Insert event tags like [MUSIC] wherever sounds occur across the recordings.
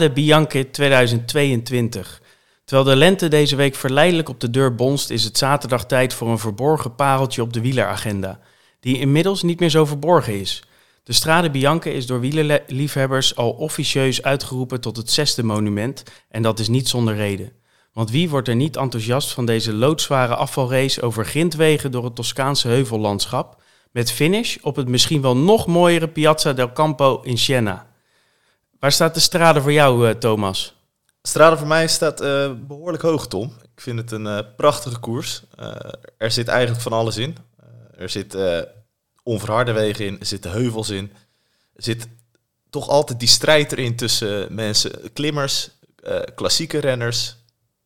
Strade Bianche 2022. Terwijl de lente deze week verleidelijk op de deur bonst, is het zaterdag tijd voor een verborgen pareltje op de wieleragenda, die inmiddels niet meer zo verborgen is. De Strade Bianche is door wielerliefhebbers al officieus uitgeroepen tot het zesde monument en dat is niet zonder reden. Want wie wordt er niet enthousiast van deze loodzware afvalrace over grindwegen door het Toscaanse heuvellandschap, met finish op het misschien wel nog mooiere Piazza del Campo in Siena. Waar staat de strade voor jou, uh, Thomas? Strade voor mij staat uh, behoorlijk hoog, Tom. Ik vind het een uh, prachtige koers. er zit eigenlijk van alles in. er zit onverharde wegen in, er zitten heuvels in. Er zit toch altijd die strijd erin tussen mensen, klimmers, klassieke renners,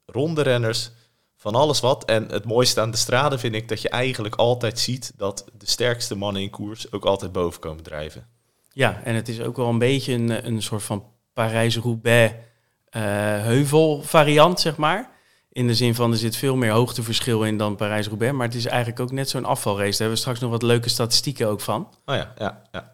ronde renners, van alles wat. En het mooiste aan de straden vind ik dat je eigenlijk altijd ziet dat de sterkste mannen in koers ook altijd boven komen drijven. Ja, en het is ook wel een beetje een, een soort van Parijs-Roubaix uh, heuvelvariant, zeg maar. In de zin van er zit veel meer hoogteverschil in dan Parijs-Roubaix. Maar het is eigenlijk ook net zo'n afvalrace. Daar hebben we straks nog wat leuke statistieken ook van. Oh ja, ja, ja.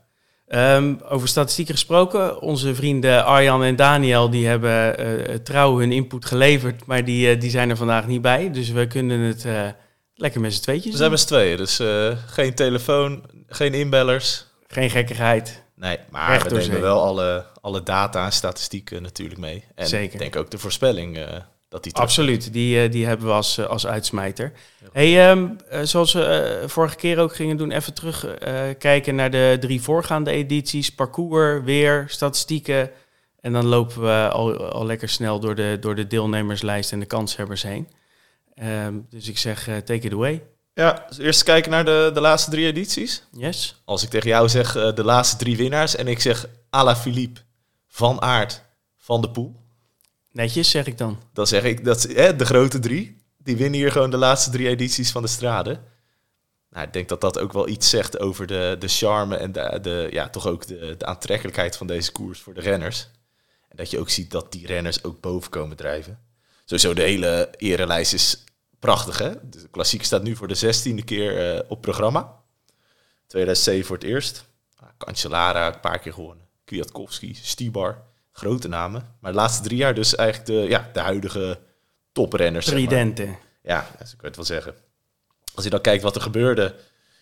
Um, over statistieken gesproken, onze vrienden Arjan en Daniel die hebben uh, trouw hun input geleverd, maar die, uh, die zijn er vandaag niet bij. Dus we kunnen het uh, lekker met z'n tweetjes We zijn met z'n tweeën, dus geen telefoon, geen inbellers. Geen gekkigheid. Nee, maar Recht we nemen wel alle, alle data en statistieken natuurlijk mee. En Zeker. ik denk ook de voorspelling dat die Absoluut, die, die hebben we als, als uitsmijter. Hey, um, zoals we vorige keer ook gingen doen, even terug kijken naar de drie voorgaande edities. Parcours, weer, statistieken. En dan lopen we al, al lekker snel door de, door de deelnemerslijst en de kanshebbers heen. Um, dus ik zeg, take it away. Ja, dus eerst kijken naar de, de laatste drie edities. Yes. Als ik tegen jou zeg de laatste drie winnaars en ik zeg Ala Philippe, Van Aert, Van de Poel. Netjes, zeg ik dan. Dan zeg ik dat hè, de grote drie, die winnen hier gewoon de laatste drie edities van de strade. Nou, ik denk dat dat ook wel iets zegt over de, de charme en de, de, ja, toch ook de, de aantrekkelijkheid van deze koers voor de renners. En dat je ook ziet dat die renners ook boven komen drijven. Sowieso de hele erelijst is prachtig, hè? De klassiek staat nu voor de zestiende keer uh, op programma. 2007 voor het eerst. Cancellara een paar keer gewonnen. Kwiatkowski, Stibar, grote namen. Maar de laatste drie jaar dus eigenlijk de, ja, de huidige toprenners. Zeg maar. Ja, dat kan het wel zeggen. Als je dan kijkt wat er gebeurde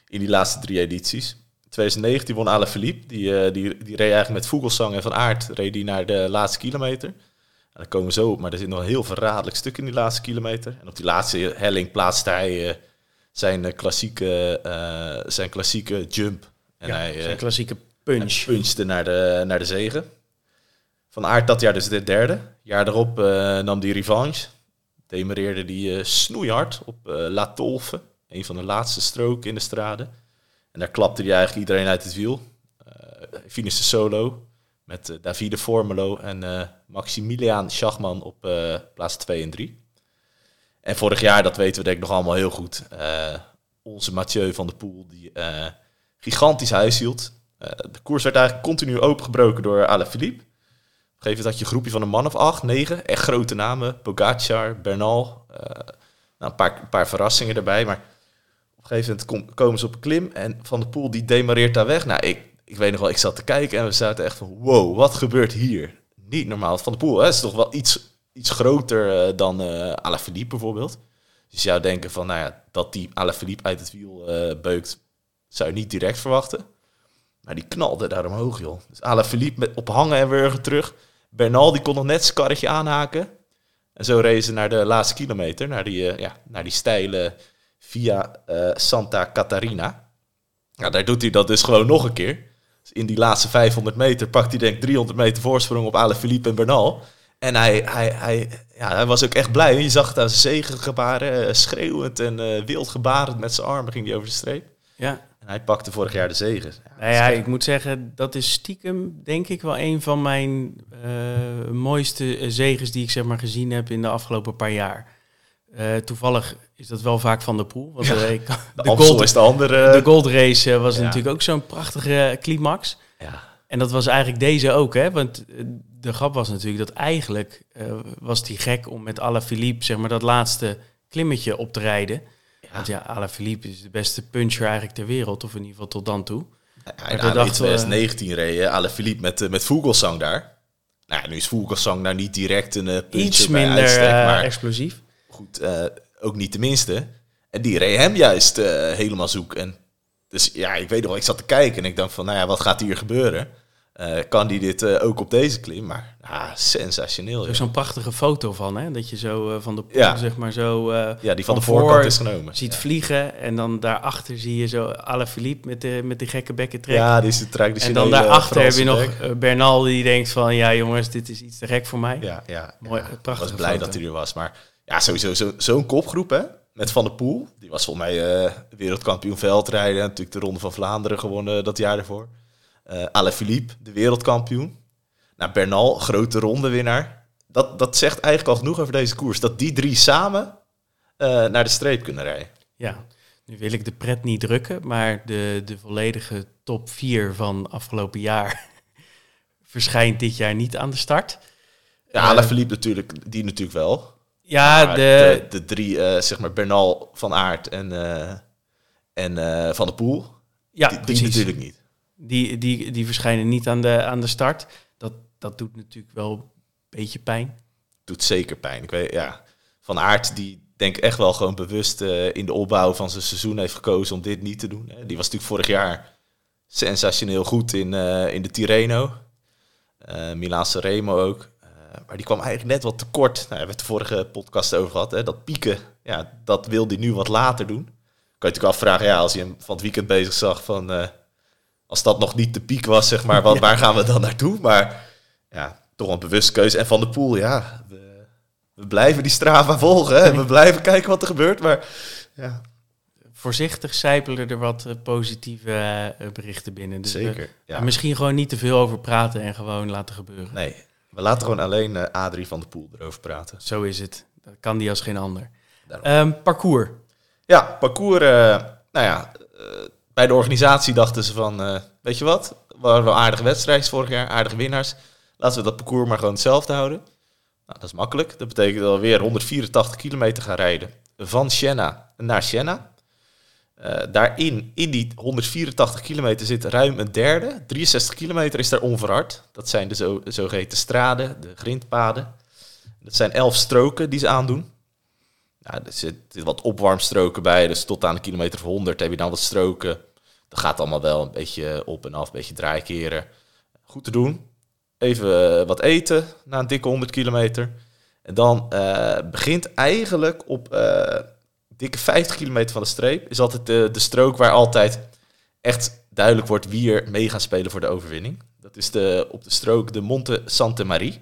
in die laatste drie edities. 2019 won Ale Philippe. Die, uh, die, die reed eigenlijk met Vogelsang en Van Aert reed die naar de laatste kilometer. Daar komen we zo op, maar er zit nog een heel verraderlijk stuk in die laatste kilometer. En op die laatste helling plaatste hij uh, zijn, klassieke, uh, zijn klassieke jump. En ja, hij, zijn klassieke punch. punchte naar de, naar de zegen. Van Aert dat jaar dus de derde. Jaar daarop nam die revanche. Demereerde die snoeihard op La Tolfe. Een van de laatste stroken in de strade. En daar klapte hij eigenlijk iedereen uit het wiel. Uh, finishte solo met uh, Davide Formelo en uh, Maximilian Schachman op uh, plaats 2 en 3. En vorig jaar, dat weten we denk ik nog allemaal heel goed, onze Mathieu van der Poel, die gigantisch huis hield. de koers werd eigenlijk continu opengebroken door Alaphilippe. Op een gegeven moment had je een groepje van een man of acht, negen, echt grote namen. Pogacar, Bernal, nou, een, paar, verrassingen erbij, maar op een gegeven moment komen ze op klim en Van der Poel die demareert daar weg. Nou, ik, ik weet nog wel, ik zat te kijken en we zaten echt van, wow, wat gebeurt hier? Niet normaal. Van der Poel hè, is toch wel iets, iets groter uh, dan uh, Alaphilippe bijvoorbeeld. Dus je zou denken van, nou ja, dat die Alaphilippe uit het wiel uh, beukt, zou je niet direct verwachten. Maar die knalde daar omhoog, joh. Dus Alaphilippe met op hangen en weer terug. Bernal die kon nog net zijn karretje aanhaken. En zo rezen naar de laatste kilometer, naar die, ja, naar die steile via Santa Catarina. Nou, daar doet hij dat dus gewoon nog een keer. Dus in die laatste 500 meter pakt hij denk ik 300 meter voorsprong op Ale Philippe en Bernal. En hij, hij, hij, ja, hij was ook echt blij. Je zag het aan zijn zegengebaren, uh, schreeuwend en uh, wild gebarend met zijn armen ging hij over de streep. Ja. En hij pakte vorig jaar de zegen. Ja, nou ja, ik moet zeggen, dat is stiekem denk ik wel een van mijn uh, mooiste zegens die ik zeg maar gezien heb in de afgelopen paar jaar. Uh, toevallig is dat wel vaak van de pool. Want ja, [LAUGHS] de, de, de gold, is de andere. De Gold Race was ja. natuurlijk ook zo'n prachtige climax. Ja. En dat was eigenlijk deze ook, hè? Want de grap was natuurlijk dat eigenlijk uh, was die gek om met Alaphilippe zeg maar dat laatste klimmetje op te rijden. Ja. Want ja, Alaphilippe is de beste puncher eigenlijk ter wereld, of in ieder geval tot dan toe. Ja, in dacht, 2019 reed Alaphilippe met, met Vogelsang daar. Nou nu is Vogelsang nou niet direct een puntje Iets bij minder uitstek, eh, maar explosief. Goed, eh, ook niet de minste. En die reed hem juist eh, helemaal zoek. En dus ja, ik weet nog, ik zat te kijken en ik dacht van, nou ja, wat gaat hier gebeuren? Eh, kan die dit ook op deze klim? Maar ja, sensationeel. Er is zo'n prachtige foto van, hè? Dat je zo van de poel, Ja. zeg maar, zo ja, die van de voorkant voor is genomen. ziet ja. vliegen. En dan daarachter zie je zo Alaphilippe met de, met die gekke bekkentrek. Ja, die is de en traditionele dan daarachter heb je nog Franse Bernal die denkt van... Ja jongens, dit is iets te gek voor mij. Ja, ja. Mooi, ja. Ik was blij foto. dat hij er was. Maar ja, sowieso zo- zo'n kopgroep, hè? Met Van der Poel. Die was volgens mij eh, wereldkampioen veldrijden. Natuurlijk de Ronde van Vlaanderen gewonnen dat jaar ervoor. Eh Alaphilippe, de wereldkampioen. Nou, Bernal, grote rondewinnaar. Dat, dat zegt eigenlijk al genoeg over deze koers. Dat die drie samen eh, naar de streep kunnen rijden. Ja, nu wil ik de pret niet drukken, maar de, de volledige top 4 van afgelopen jaar [LAUGHS] verschijnt dit jaar niet aan de start. Ja, Eh, Alaphilippe natuurlijk, die natuurlijk wel. Ja, de, de, de drie, eh, zeg maar Bernal, Van Aert en, eh, en eh, Van der Poel. ja die, die natuurlijk niet. Die, die, die verschijnen niet aan de, aan de start. Dat, dat doet natuurlijk wel een beetje pijn. doet zeker pijn. Ik weet, ja, Van Aert, die denk ik echt wel gewoon bewust in de opbouw van zijn seizoen heeft gekozen om dit niet te doen. Die was natuurlijk vorig jaar sensationeel goed in, in de Tirreno. Milaanse Remo ook. Eh, maar die kwam eigenlijk net wat tekort. Nou, daar hebben we het de vorige podcast over gehad. Hè. Dat pieken, ja, dat wil hij nu wat later doen. Kan je natuurlijk afvragen, ja, als je hem van het weekend bezig zag van... eh, als dat nog niet de piek was, zeg maar, wat, [LAUGHS] waar gaan we dan naartoe? Maar ja, toch een bewuste keuze. En Van der Poel, ja, we, we blijven die Strava volgen. Hè? We blijven kijken wat er gebeurt. Maar ja, Voorzichtig zijpelen er wat eh, positieve berichten binnen. Dus we- zeker. Ja. Misschien gewoon niet te veel over praten en gewoon laten gebeuren. Nee, we laten gewoon alleen eh, Adrie van der Poel erover praten. Zo is het. Dat kan die als geen ander. Ehm, parcours. Ja, parcours. eh, nou ja, eh, bij de organisatie dachten ze van, weet je wat? We hadden wel aardige wedstrijden vorig jaar, aardige winnaars. Laten we dat parcours maar gewoon hetzelfde houden. Nou, dat is makkelijk. Dat betekent dat we weer 184 kilometer gaan rijden. Van Siena naar Siena. Eh, daarin, in die 184 kilometer zit ruim een derde. 63 kilometer is daar onverhard. Dat zijn de zo, zogeheten straden, de grindpaden. Dat zijn elf stroken die ze aandoen. Ja, er zitten wat opwarmstroken bij, dus tot aan de kilometer of 100 heb je dan wat stroken. Dat gaat allemaal wel een beetje op en af, een beetje draaikeren. Goed te doen. Even eh, wat eten na een dikke 100 kilometer. En dan eh, begint eigenlijk op dikke 50 kilometer van de streep... is altijd de, de strook waar altijd echt duidelijk wordt wie er mee gaat spelen voor de overwinning. Dat is de, op de strook de Monte Sante Marie.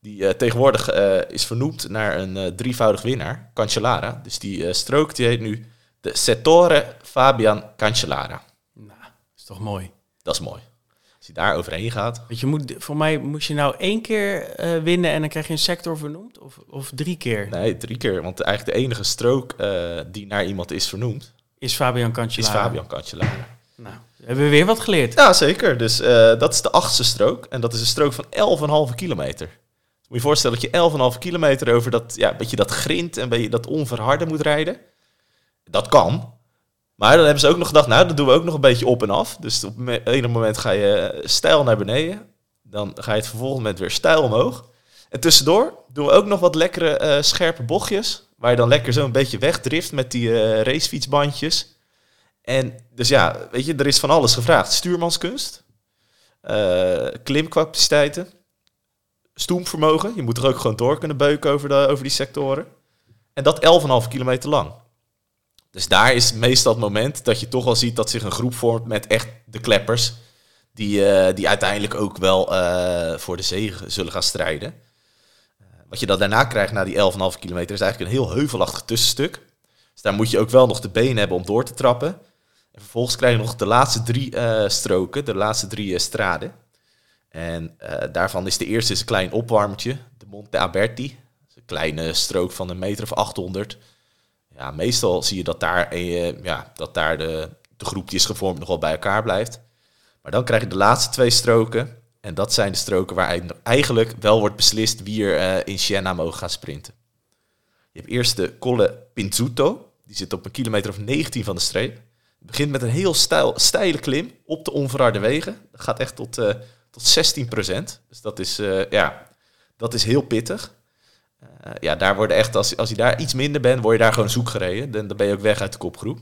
Die eh, tegenwoordig eh, is vernoemd naar een eh, drievoudig winnaar, Cancellara. Dus die strook die heet nu de Settore Fabian Cancellara. Nou, is toch mooi. Dat is mooi. Als hij daar overheen gaat. Want je moet, voor mij moest je nou één keer eh, winnen en dan krijg je een sector vernoemd? Of, of drie keer? Nee, drie keer. Want eigenlijk de enige strook eh, die naar iemand is vernoemd, Is Fabian is Cancellara. Fabian Cancellara. Nou, hebben we weer wat geleerd. Ja, zeker. Dus eh, dat is de achtste strook. En dat is een strook van 11,5 kilometer. Moet je je voorstellen dat je 11,5 kilometer over dat, ja, beetje dat grind en beetje dat onverharde moet rijden. Dat kan. Maar dan hebben ze ook nog gedacht, nou, dat doen we ook nog een beetje op en af. Dus op het ene moment ga je stijl naar beneden. Dan ga je het vervolgens met weer stijl omhoog. En tussendoor doen we ook nog wat lekkere eh, scherpe bochtjes. Waar je dan lekker zo een beetje wegdrift met die eh, racefietsbandjes. En dus ja, weet je, er is van alles gevraagd. Stuurmanskunst, eh, klimcapaciteiten, stoomvermogen. Je moet er ook gewoon door kunnen beuken over, de, over die sectoren. En dat 11,5 kilometer lang. Dus daar is meestal het moment dat je toch wel ziet dat zich een groep vormt met echt de kleppers. Die, eh, die uiteindelijk ook wel eh, voor de zege zullen gaan strijden. Eh, wat je dan daarna krijgt na die 11,5 kilometer is eigenlijk een heel heuvelachtig tussenstuk. Dus daar moet je ook wel nog de benen hebben om door te trappen. En vervolgens krijg je nog de laatste drie stroken, de laatste drie straden. En daarvan is de eerste is een klein opwarmertje, de Monte Aberti. Een kleine strook van een meter of 800. Ja, meestal zie je dat daar, eh, ja, dat daar de, de groep die is gevormd nog wel bij elkaar blijft. Maar dan krijg je de laatste twee stroken. En dat zijn de stroken waar eigenlijk wel wordt beslist wie er eh, in Siena mogen gaan sprinten. Je hebt eerst de Colle Pinzuto. Die zit op een kilometer of 19 van de streep. Het begint met een heel stijl, steile klim op de onverharde wegen. Dat gaat echt tot, eh, tot 16 procent. Dus dat is, ja, dat is heel pittig. Eh, ja, daar worden echt, als, als je daar iets minder bent, word je daar gewoon zoek gereden. Dan, dan ben je ook weg uit de kopgroep.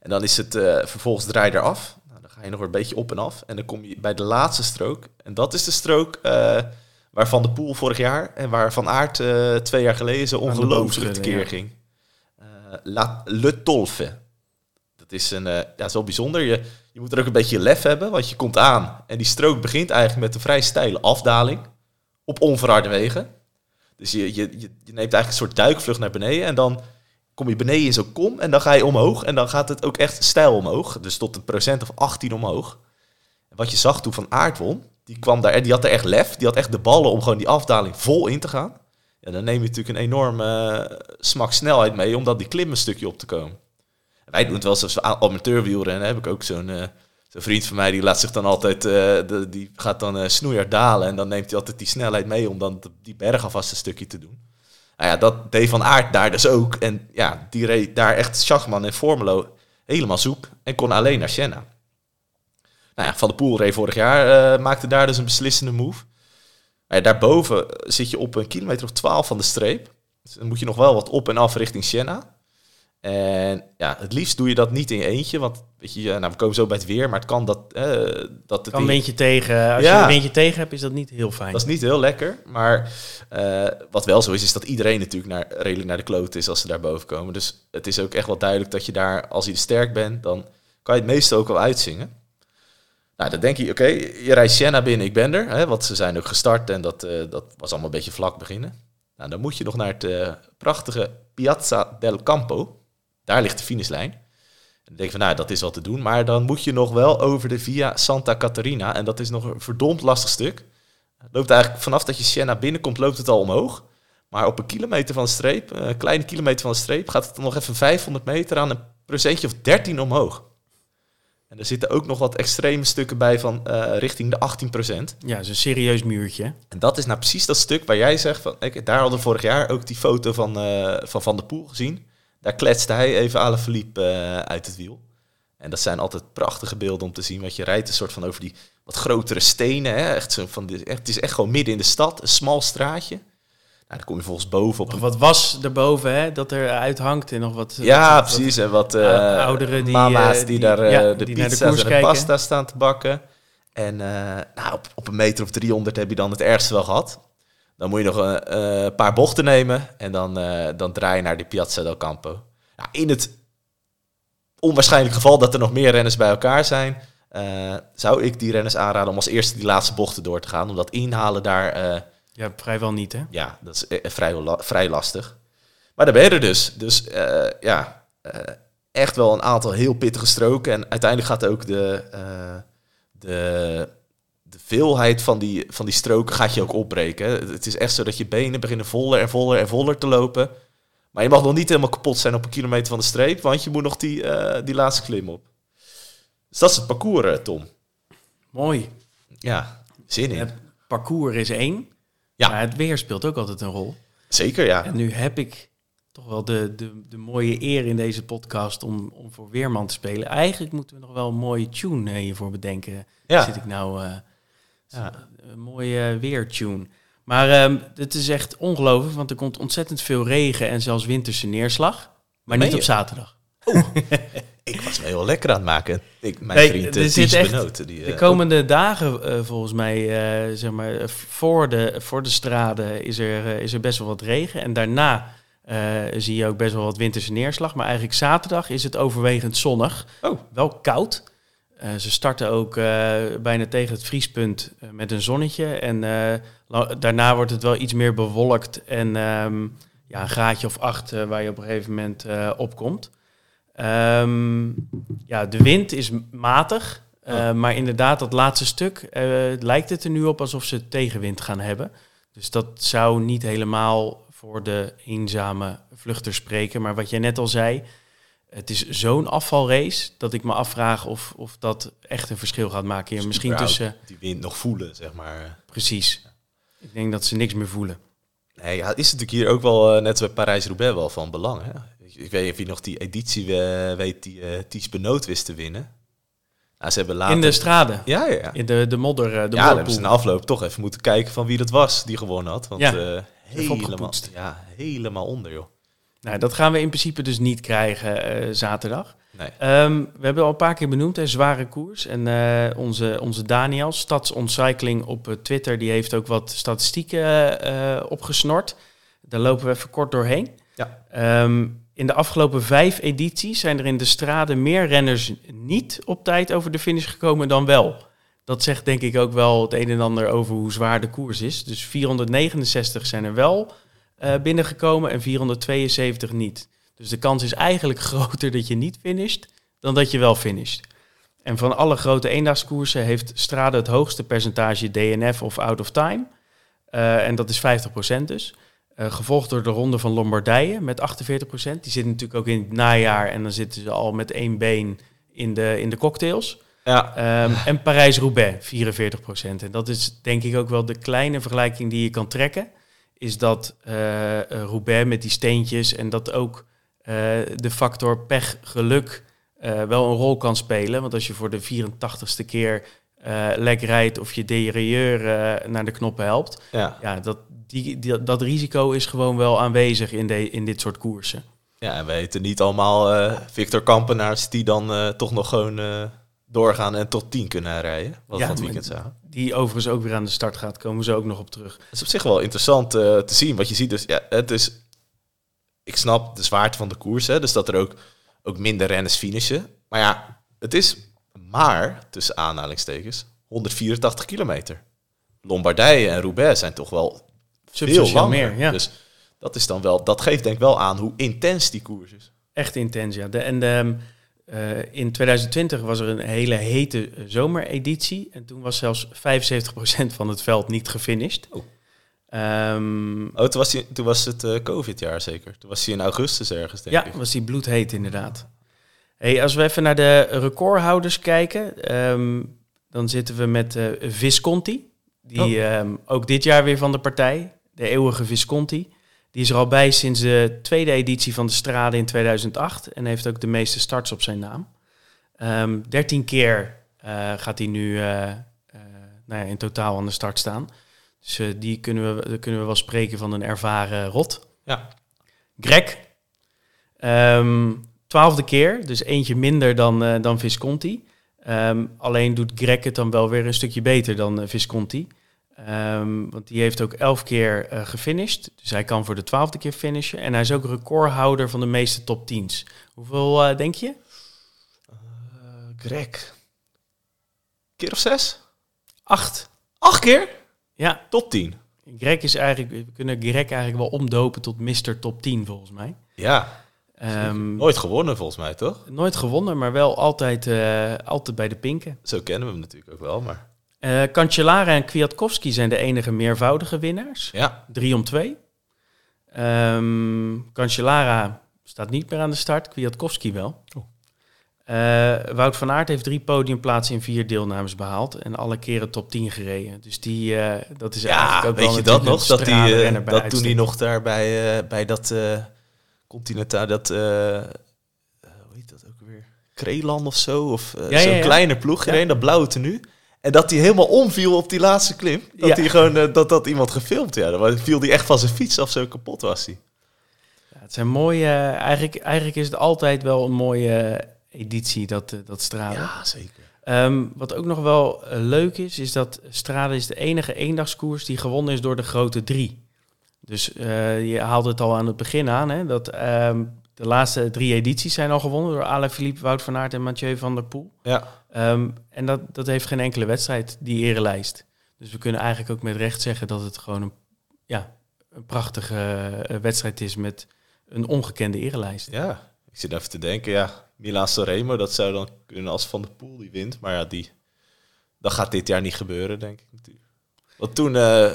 En dan is het uh, vervolgens draai je eraf. Nou, dan ga je nog een beetje op en af. En dan kom je bij de laatste strook. En dat is de strook uh, waarvan de Poel vorig jaar en waar Van Aert twee jaar geleden zo ongelooflijk tekeer ja. ging. La, Le Tolfe. Dat is, een, ja, zo bijzonder. Je, je moet er ook een beetje lef hebben, want je komt aan. En die strook begint eigenlijk met een vrij steile afdaling. Op onverharde wegen. Dus je, je, je neemt eigenlijk een soort duikvlucht naar beneden. En dan kom je beneden in zo'n kom en dan ga je omhoog. En dan gaat het ook echt stijl omhoog. Dus tot een procent of 18 omhoog. En wat je zag toen Van Aert won, die kwam daar, die had er echt lef. Die had echt de ballen om gewoon die afdaling vol in te gaan. Ja, dan neem je natuurlijk een enorme uh, smak snelheid mee om dat die klim een stukje op te komen. En wij doen het wel zoals amateurwielrennen. heb ik ook zo'n uh, zo'n vriend van mij, die laat zich dan altijd, de, die gaat dan uh, dalen. En dan neemt hij altijd die snelheid mee om dan die berg alvast een stukje te doen. Nou ja, dat deed Van Aert daar dus ook. En ja, die reed daar echt Schachman en Formelo helemaal zoek. En kon alleen naar Senna. Nou ja, Van der Poel reed vorig jaar, uh, maakte daar dus een beslissende move. Maar ja, daarboven zit je op een kilometer of 12 van de streep. Dus dan moet je nog wel wat op en af richting Senna. En ja, het liefst doe je dat niet in je eentje. Want weet je, nou, we komen zo bij het weer, maar het kan dat... Dat kan een windje tegen. Als ja, je een windje tegen hebt, is dat niet heel fijn. Dat is niet heel lekker. Maar uh, wat wel zo is, is dat iedereen natuurlijk naar, redelijk naar de kloot is als ze daar boven komen. Dus het is ook echt wel duidelijk dat je daar, als je sterk bent, dan kan je het meeste ook wel uitzingen. Nou, dan denk je, oké, okay, je rijdt Siena binnen, ik ben er. Hè, want ze zijn ook gestart en dat, uh, dat was allemaal een beetje vlak beginnen. Nou, dan moet je nog naar het uh, prachtige Piazza del Campo. Daar ligt de finishlijn. En dan denk je van, nou, dat is wel te doen. Maar dan moet je nog wel over de Via Santa Caterina. En dat is nog een verdomd lastig stuk. Het loopt eigenlijk vanaf dat je Siena binnenkomt, loopt het al omhoog. Maar op een kilometer van de streep, een kleine kilometer van de streep, gaat het nog even 500 meter aan een procentje of 13 omhoog. En er zitten ook nog wat extreme stukken bij van uh, richting de 18 procent. Ja, is een serieus muurtje. En dat is nou precies dat stuk waar jij zegt van, ik, daar hadden we vorig jaar ook die foto van uh, van, van der Poel gezien. Daar kletste hij even alle Philippe uh, uit het wiel. En dat zijn altijd prachtige beelden om te zien. Want je rijdt een soort van over die wat grotere stenen. Hè? Echt zo van, het is echt gewoon midden in de stad, een smal straatje. Nou, dan kom je volgens boven op. Nog wat was erboven, hè? Dat er uithangt en nog wat. Ja, wat, precies. En wat uh, ouderen die, mama's die, die daar ja, de die pizza's de en de pasta staan te bakken. En uh, nou, op, op een meter of 300 heb je dan het ergste wel gehad. Dan moet je nog een uh, paar bochten nemen en dan, dan draai je naar de Piazza del Campo. In het onwaarschijnlijk geval dat er nog meer renners bij elkaar zijn, uh, zou ik die renners aanraden om als eerste die laatste bochten door te gaan. Omdat inhalen daar... Ja, vrijwel niet, hè? Ja, dat is vrij, vrij lastig. Maar daar ben je er dus. Dus ja, echt wel een aantal heel pittige stroken. En uiteindelijk gaat ook de, de, de veelheid van die, van die stroken gaat je ook opbreken. Het is echt zo dat je benen beginnen voller en voller en voller te lopen. Maar je mag nog niet helemaal kapot zijn op een kilometer van de streep, want je moet nog die, uh, die laatste klim op. Dus dat is het parcours, eh, Tom. Mooi. Ja, zin in. Het parcours is één, ja. maar het weer speelt ook altijd een rol. Zeker, ja. En nu heb ik toch wel de, de, de mooie eer in deze podcast om, om voor Weerman te spelen. Eigenlijk moeten we nog wel een mooie tune hiervoor bedenken. Ja. Zit ik nou... Uh, ja. Een mooie weertune. Maar um, het is echt ongelooflijk, want er komt ontzettend veel regen en zelfs winterse neerslag. Maar niet op zaterdag. Oeh, [LAUGHS] ik was me heel lekker aan het maken. Ik, mijn nee, vriend Ties Benoten. Die, uh, de komende dagen, uh, volgens mij, zeg maar, voor de, voor de straden is er, is er best wel wat regen. En daarna zie je ook best wel wat winterse neerslag. Maar eigenlijk zaterdag is het overwegend zonnig. Oh. Wel koud. Uh, ze starten ook uh, bijna tegen het vriespunt uh, met een zonnetje. En daarna wordt het wel iets meer bewolkt en um, ja, een graadje of acht waar je op een gegeven moment opkomt. Um, ja, de wind is matig, oh. maar inderdaad dat laatste stuk lijkt het er nu op alsof ze tegenwind gaan hebben. Dus dat zou niet helemaal voor de eenzame vluchters spreken. Maar wat jij net al zei, het is zo'n afvalrace dat ik me afvraag of, of dat echt een verschil gaat maken. Dus misschien tussen. Die wind nog voelen, zeg maar. Precies. Ik denk dat ze niks meer voelen. Nee, ja, is natuurlijk hier ook wel, uh, net zoals Parijs-Roubaix, wel van belang. Hè? Ik weet niet of je nog die editie uh, weet die uh, Ties Benoot wist te winnen. Ja, ze hebben later... In de straden. Ja, ja, ja. In de, de modder, eh, de ja, dan modderpoel. hebben ze na afloop toch even moeten kijken van wie dat was die gewonnen had. Want Ja, eh, helemaal, ja, helemaal onder, joh. Nou, dat gaan we in principe dus niet krijgen eh, zaterdag. Nee. Ehm, we hebben al een paar keer benoemd, een zware koers. En eh, onze, onze Daniel, Stadsontcycling op eh, Twitter, die heeft ook wat statistieken eh, opgesnort. Daar lopen we even kort doorheen. Ja. Ehm, in de afgelopen vijf edities zijn er in de straten meer renners niet op tijd over de finish gekomen dan wel. Dat zegt denk ik ook wel het een en ander over hoe zwaar de koers is. Dus 469 zijn er wel eh, binnengekomen en 472 niet. Dus de kans is eigenlijk [LAUGHS] groter dat je niet finisht dan dat je wel finisht. En van alle grote eendagskoersen heeft Strade het hoogste percentage DNF of out of time. Eh, en dat is 50% dus. Eh, gevolgd door de Ronde van Lombardije met 48%. Die zit natuurlijk ook in het najaar en dan zitten ze al met één been in de, in de cocktails. Ja, Ehm, en Parijs-Roubaix, 44%. En dat is denk ik ook wel de kleine vergelijking die je kan trekken. Is dat eh, Roubaix met die steentjes en dat ook eh, de factor pech, geluk eh, wel een rol kan spelen. Want als je voor de 84ste keer lek rijdt of je derailleur naar de knoppen helpt. ja. Ja, dat, die, die- dat risico is gewoon wel aanwezig in, de, in dit soort koersen. ja, en we weten niet allemaal Victor Kampenaars die dan toch nog gewoon doorgaan en tot 10 kunnen rijden. Wat Ja, van het weekend zagen. Die overigens ook weer aan de start gaat, komen ze ook nog op terug. Het is op zich wel interessant eh, te zien. Wat je ziet dus, ja, het is... Ik snap de zwaarte van de koers, hè, dus dat er ook, ook minder renners finishen. Maar ja, het is maar, tussen aanhalingstekens, 184 kilometer. Lombardije en Roubaix zijn toch wel veel langer. meer, ja. Dus dat, is dan wel, dat geeft denk ik wel aan hoe intens die koers is. Echt intens, ja. De, en de, eh, in 2020 was er een hele hete zomereditie. En toen was zelfs 75% van het veld niet gefinished. Oh. Ehm, Oh, toen was, hij, toen was het eh, COVID-jaar zeker. Toen was hij in augustus ergens, denk ja, ik. was die bloedheet inderdaad. Hey, als we even naar de recordhouders kijken, ehm, dan zitten we met eh, Visconti. Die Oh. ehm, ook dit jaar weer van de partij, de eeuwige Visconti. Die is er al bij sinds de tweede editie van de Strade in 2008 en heeft ook de meeste starts op zijn naam. Ehm 13 keer eh, gaat hij nu eh, eh, nou ja, in totaal aan de start staan. Dus die kunnen we, kunnen we wel spreken van een ervaren rot. Ja. Greg. Ehm, twaalfde keer, dus eentje minder dan, dan Visconti. Ehm, alleen doet Greg het dan wel weer een stukje beter dan Visconti. Ehm, want die heeft ook elf keer eh gefinished. Dus hij kan voor de twaalfde keer finishen. En hij is ook recordhouder van de meeste top 10's. Hoeveel eh, denk je? Eh, Greg. Keer of zes? Acht. Acht keer? Ja, Tot tien. Greg is eigenlijk, we kunnen Greg eigenlijk wel omdopen tot Mr. Top 10 volgens mij. Ja. Ehm, Nooit gewonnen volgens mij, toch? nooit gewonnen, maar wel altijd, altijd bij de pinken. Zo kennen we hem natuurlijk ook wel, maar... Cancellara en Kwiatkowski zijn de enige meervoudige winnaars. Ja. 3 om 2. Ehm Cancellara staat niet meer aan de start, Kwiatkowski wel. Oh. Eh, Wout van Aert heeft drie podiumplaatsen in vier deelnames behaald en alle keren top 10 gereden. Dus die, eh, dat is Ja, eigenlijk ook weet wel je dat nog? Dat, die, dat toen hij nog daar bij, bij dat Continental, dat... hoe heet dat ook weer? Kreeland of zo? Of Ja, zo'n ja. kleine ploeg gereden, dat blauwe tenue. En dat hij helemaal omviel op die laatste klim. Dat Ja. hij gewoon, eh, dat dat iemand gefilmd, ja. Dan viel hij echt van zijn fiets af, zo kapot was hij. Ja, het zijn mooie, eh, eigenlijk, eigenlijk is het altijd wel een mooie eh, editie, dat, dat stralen. Ja, zeker. Ehm, wat ook nog wel leuk is, is dat Strade is de enige eendagskoers die gewonnen is door de grote drie. Dus je haalde het al aan het begin aan, hè, dat ehm, de laatste drie edities zijn al gewonnen door Alaphilippe, Wout van Aert en Mathieu van der Poel. Ja. Ehm, en dat, dat heeft geen enkele wedstrijd, die erelijst. Dus we kunnen eigenlijk ook met recht zeggen dat het gewoon een, ja, een prachtige eh, wedstrijd is met een ongekende erelijst. Ja, ik zit even te denken, ja, Milan Sanremo, dat zou dan kunnen als Van der Poel die wint. Maar ja, die, dat gaat dit jaar niet gebeuren, denk ik natuurlijk. Want toen eh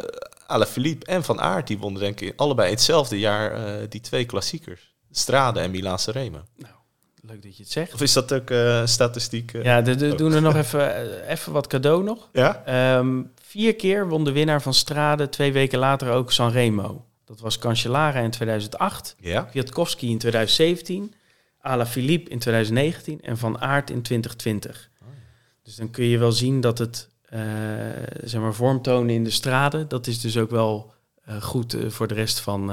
Alaphilippe en Van Aert, die wonnen denk ik allebei hetzelfde jaar eh, die twee klassiekers. Strade en Milan Sanremo. Leuk dat je het zegt. Of is dat ook eh, statistiek? eh? Ja, de, de- doen er nog even, eh, even wat cadeau nog. ja? Ehm, vier keer won de winnaar van Strade twee weken later ook Sanremo. Dat was Cancellara in 2008, Ja. Kwiatkowski in 2017, Alaphilippe in 2019 en Van Aert in 2020. Dus Dus dan kun je wel zien dat het, uh, zeg maar, vorm tonen in de straden, dat is dus ook wel uh, goed uh, voor de rest van...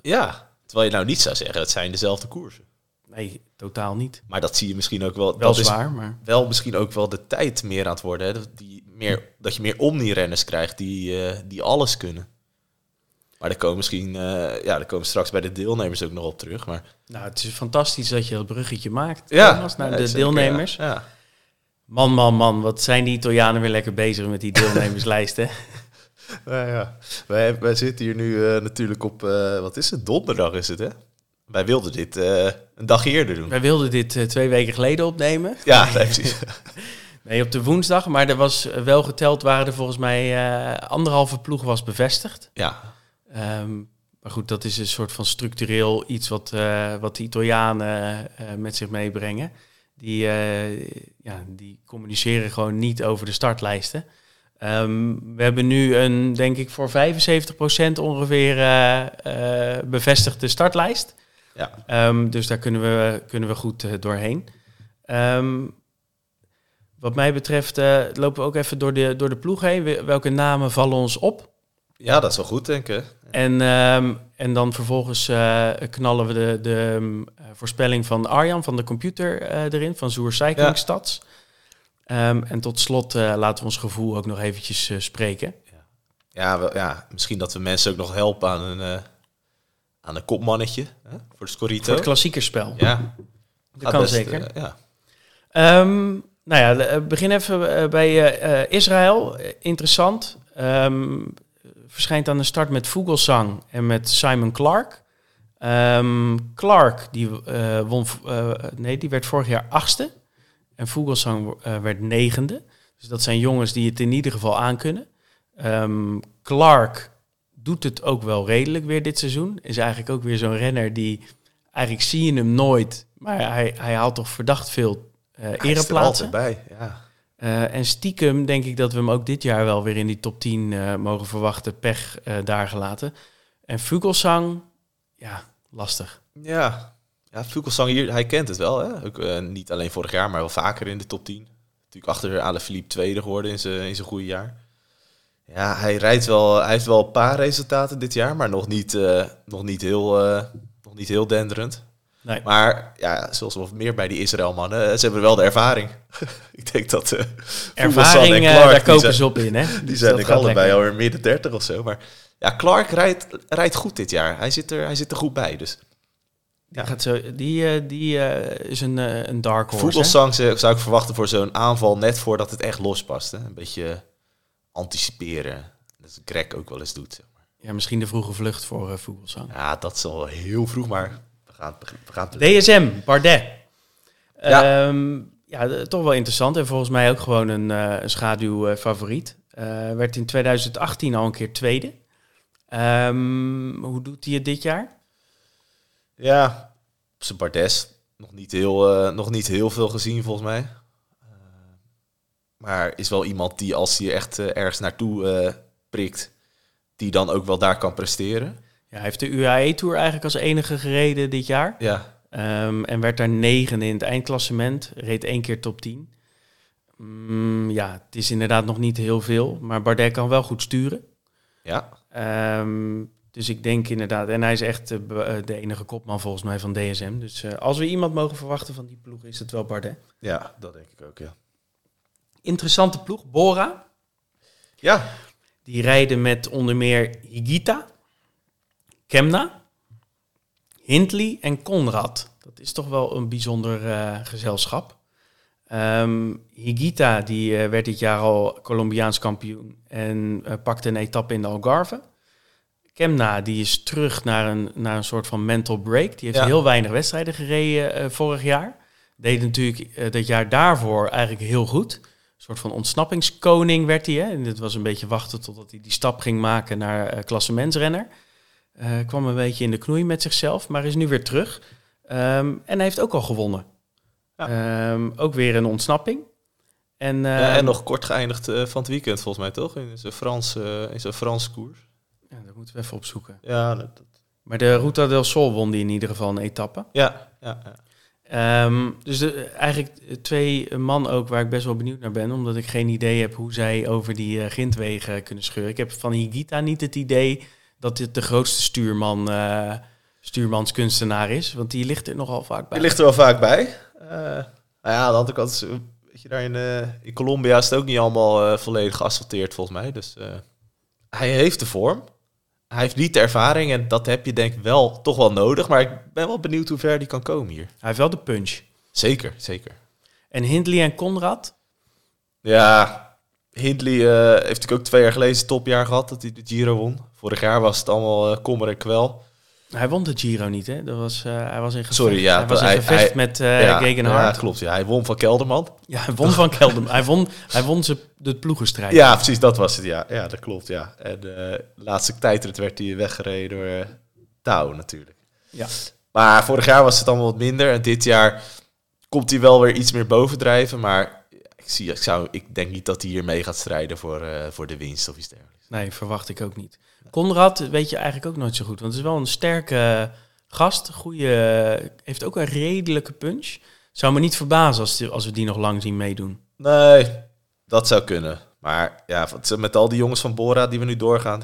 ja, terwijl je nou niet zou zeggen, het zijn dezelfde koersen. Nee, totaal niet. Maar dat zie je misschien ook wel. Wel dat zwaar, is maar... Wel misschien ook wel de tijd meer aan het worden. Hè? Dat, die meer, dat je meer omni-renners krijgt die, die alles kunnen. Maar daar komen misschien, uh, ja, daar komen straks bij de deelnemers ook nog op terug. Maar... Nou, het is fantastisch dat je dat bruggetje maakt. Ja, Thomas, naar de deelnemers. Ja, ja. Man, man, man, wat zijn die Italianen weer lekker bezig met die deelnemerslijsten. [LAUGHS] [LAUGHS] nou ja, wij, wij zitten hier nu uh, natuurlijk op, uh, wat is het, donderdag is het hè? Wij wilden dit een dag eerder doen. Wij wilden dit twee weken geleden opnemen. Ja, [LAUGHS] nee, precies. [LAUGHS] nee, op de woensdag, maar er was wel geteld, waren er volgens mij anderhalve ploeg was bevestigd. Ja, Um, maar goed, dat is een soort van structureel iets wat, wat de Italianen met zich meebrengen. Die, ja, die communiceren gewoon niet over de startlijsten. Um, we hebben nu een, denk ik, voor 75% ongeveer bevestigde startlijst. Ja. Um, dus daar kunnen we, kunnen we goed doorheen. wat mij betreft lopen we ook even door de, door de ploeg heen. Welke namen vallen ons op? Ja, dat is wel goed, denk ik. En, en dan vervolgens knallen we de, de voorspelling van Arjan van de computer erin, van Zoer Cycling Stads. Um, en tot slot uh, laten we ons gevoel ook nog eventjes spreken. Ja, ja, wel, ja, misschien dat we mensen ook nog helpen aan een, aan een kopmannetje hè, voor de Scorito. Voor het klassiekerspel. Ja, dat kan best, zeker. ja. nou ja, begin even bij Israël. Interessant. Um, verschijnt aan de start met Vogelsang en met Simon Clark. Um, Clark die, won, nee, die werd vorig jaar achtste. En Vogelsang uh, werd negende. Dus dat zijn jongens die het in ieder geval aankunnen. Um, Clark doet het ook wel redelijk weer dit seizoen. Is eigenlijk ook weer zo'n renner die... Eigenlijk zie je hem nooit, maar hij, hij haalt toch verdacht veel ereplaatsen. bij, ja. Uh, en stiekem denk ik dat we hem ook dit jaar wel weer in die top 10 uh, mogen verwachten. Pech uh, daar gelaten. En Vogelsang, ja, lastig. Ja, ja Vogelsang hier, hij kent het wel. Hè? Ook, niet alleen vorig jaar, maar wel vaker in de top 10. Natuurlijk achter Ale Philippe tweede geworden in zijn, in zijn goede jaar. Ja, hij, rijdt wel, hij heeft wel een paar resultaten dit jaar, maar nog niet, nog niet, heel, nog niet heel denderend. Nee. Maar ja, zoals wel meer bij die Israël-mannen, ze hebben wel de ervaring. [LAUGHS] ik denk dat uh, ervaring, en Clark, daar kopen ze op in. Hè? [LAUGHS] Die dus zijn ik allebei alweer midden 30 of zo. Maar ja, Clark rijdt, rijdt goed dit jaar. Hij zit er, hij zit er goed bij. Dus. Ja. Die, gaat zo, die, uh, die uh, is een, uh, een dark horse. Voetbalsang zou ik verwachten voor zo'n aanval net voordat het echt lospast. Hè? Een beetje anticiperen. Dat is Greg ook wel eens doet. Zeg maar. Ja, misschien de vroege vlucht voor uh. Ja, dat is al heel vroeg, maar we gaan, we gaan DSM, Bardet. Ja. Um, ja, toch wel interessant. En volgens mij ook gewoon een, een schaduwfavoriet. Werd in 2018 al een keer tweede. Um, hoe doet hij het dit jaar? Ja, op zijn Bardes nog niet heel, uh, nog niet heel veel gezien volgens mij. maar is wel iemand die als hij echt ergens naartoe prikt, die dan ook wel daar kan presteren. Ja, hij heeft de UAE-tour eigenlijk als enige gereden dit jaar. Ja. Um, en werd daar negende in het eindklassement. Reed één keer top 10. Mm, ja, het is inderdaad nog niet heel veel. Maar Bardet kan wel goed sturen. Ja. Um, dus ik denk inderdaad... En hij is echt uh, de enige kopman volgens mij van DSM. Dus uh, als we iemand mogen verwachten van die ploeg, is het wel Bardet. Ja, dat denk ik ook, ja. Interessante ploeg. Bora. Ja. Die rijden met onder meer Higita, Kemna, Hindley en Conrad. Dat is toch wel een bijzonder uh, gezelschap. Um, Higita die, uh, werd dit jaar al Colombiaans kampioen en pakte een etappe in de Algarve. Kemna die is terug naar een, naar een soort van mental break. Die heeft Ja. heel weinig wedstrijden gereden vorig jaar. Deed natuurlijk dat jaar daarvoor eigenlijk heel goed. Een soort van ontsnappingskoning werd hij. Hè? En dit was een beetje wachten totdat hij die stap ging maken naar klassementsrenner. Uh, kwam een beetje in de knoei met zichzelf, maar is nu weer terug. Um, en hij heeft ook al gewonnen. Ja. Um, ook weer een ontsnapping. En, ja, en nog kort geëindigd van het weekend volgens mij toch? In zijn Frans, in zijn Frans koers. Ja, dat moeten we even opzoeken. Ja, dat, dat... Maar de Ruta del Sol won die in ieder geval een etappe. Ja, ja, ja. Ehm, dus de, eigenlijk twee man ook waar ik best wel benieuwd naar ben, omdat ik geen idee heb hoe zij over die uh, grindwegen kunnen scheuren. Ik heb van Higita niet het idee dat dit de grootste stuurman, uh, stuurmanskunstenaar is, want die ligt er nogal vaak bij. Die ligt er wel vaak bij. Uh, nou ja, dat ik altijd, weet je, daar in, in Colombia is het ook niet allemaal volledig geasfalteerd volgens mij. Dus hij heeft de vorm. Hij heeft niet de ervaring en dat heb je denk ik wel toch wel nodig. Maar ik ben wel benieuwd hoe ver die kan komen hier. Hij heeft wel de punch. Zeker, zeker. En Hindley en Conrad? Ja, Hindley uh, heeft natuurlijk ook twee jaar geleden een topjaar gehad dat hij de Giro won. Vorig jaar was het allemaal uh, kommer en kwel. Hij won de Giro niet, hè? Dat was, uh, hij was in gevecht, Sorry, ja, hij was in hij, gevecht hij, met uh, ja, Gegenhard. Ja, klopt. Ja. Hij won van Kelderman. Ja, hij won van Kelderman. hij won, hij won ze de ploegenstrijd. Ja, precies, dat was het. Ja, ja dat klopt. Ja. En de laatste tijdrit werd hij weggereden door uh, Touw natuurlijk. Ja. Maar vorig jaar was het allemaal wat minder. En dit jaar komt hij wel weer iets meer bovendrijven. Maar ik, zie, ik, zou, ik denk niet dat hij hier mee gaat strijden voor, voor de winst of iets dergelijks. Nee, verwacht ik ook niet. Conrad weet je eigenlijk ook nooit zo goed. Want het is wel een sterke gast. Goede, heeft ook een redelijke punch. Zou me niet verbazen als, als we die nog lang zien meedoen. Nee, dat zou kunnen. Maar ja, met al die jongens van Bora die we nu doorgaan.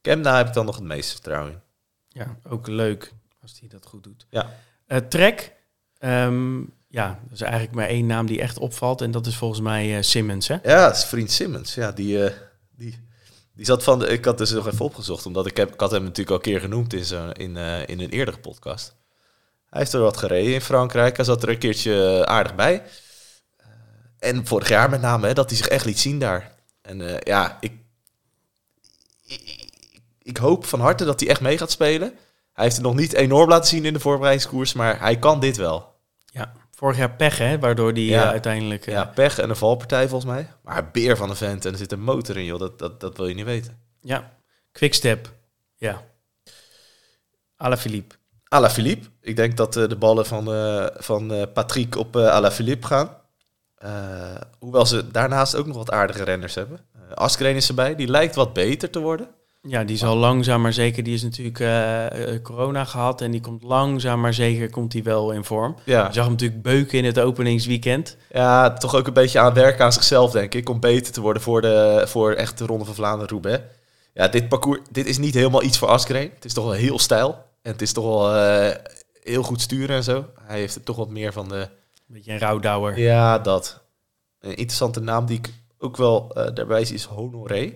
Kemna heb ik dan nog het meeste vertrouwen in. Ja, ook leuk als hij dat goed doet. Ja. Uh, Trek, um, ja, dat is eigenlijk maar één naam die echt opvalt. En dat is volgens mij uh, Simmons, hè? Ja, dat is vriend Simmons. Ja, die, uh, die, die zat van... De, ik had dus nog even opgezocht, omdat ik, heb, ik had hem natuurlijk al een keer genoemd in, zo, in, uh, in een eerdere podcast. Hij heeft er wat gereden in Frankrijk. Hij zat er een keertje aardig bij. En vorig jaar met name, hè, dat hij zich echt liet zien daar. En ja, ik, ik, ik, hoop van harte dat hij echt mee gaat spelen. Hij heeft het nog niet enorm laten zien in de voorbereidingskoers, maar hij kan dit wel. Ja, vorig jaar pech, hè, waardoor hij Ja. uh, uiteindelijk... uh, Ja, pech en een valpartij volgens mij. Maar beer van een vent en er zit een motor in, joh. Dat, dat, dat wil je niet weten. ja. Quickstep. Ja. Alaphilippe. Alaphilippe. Ik denk dat eh, de ballen van, eh, van eh, Patrick op uh, Alaphilippe gaan. Eh, hoewel ze daarnaast ook nog wat aardige renners hebben. Askreen is erbij. Die lijkt wat beter te worden. Ja, die zal langzaam maar zeker... Die is natuurlijk eh, eh, corona gehad en die komt langzaam maar zeker komt hij wel in vorm. Ja. Je zag hem natuurlijk beuken in het openingsweekend. ja, toch ook een beetje aan werken aan zichzelf, denk ik. Om beter te worden voor, de, voor echt de Ronde van Vlaanderen-Roubaix. Ja, dit parcours dit is niet helemaal iets voor Askreen. Het is toch wel heel stijl. En het is toch wel eh, heel goed sturen en zo. Hij heeft er toch wat meer van de... Een beetje een rouwdouwer. Ja, dat. Een interessante naam die ik ook wel eh, daarbij zie is Honoré.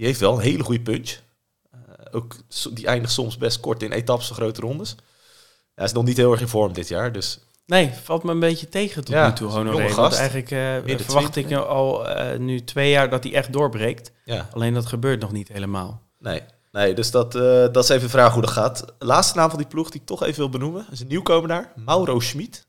Die heeft wel een hele goede punch. Eh, ook, die eindigt soms best kort in etappes van grote rondes. Hij is nog niet heel erg in vorm dit jaar, dus Nee, valt me een beetje tegen tot Ja, nu toe, Honoré. Want eigenlijk Midden verwacht ik al eh, nu twee jaar dat hij echt doorbreekt. ja. Alleen dat gebeurt nog niet helemaal. Nee, nee dus dat, dat is even de vraag hoe dat gaat. Laatste naam van die ploeg die ik toch even wil benoemen, is een nieuwkomer daar, Mauro Schmid.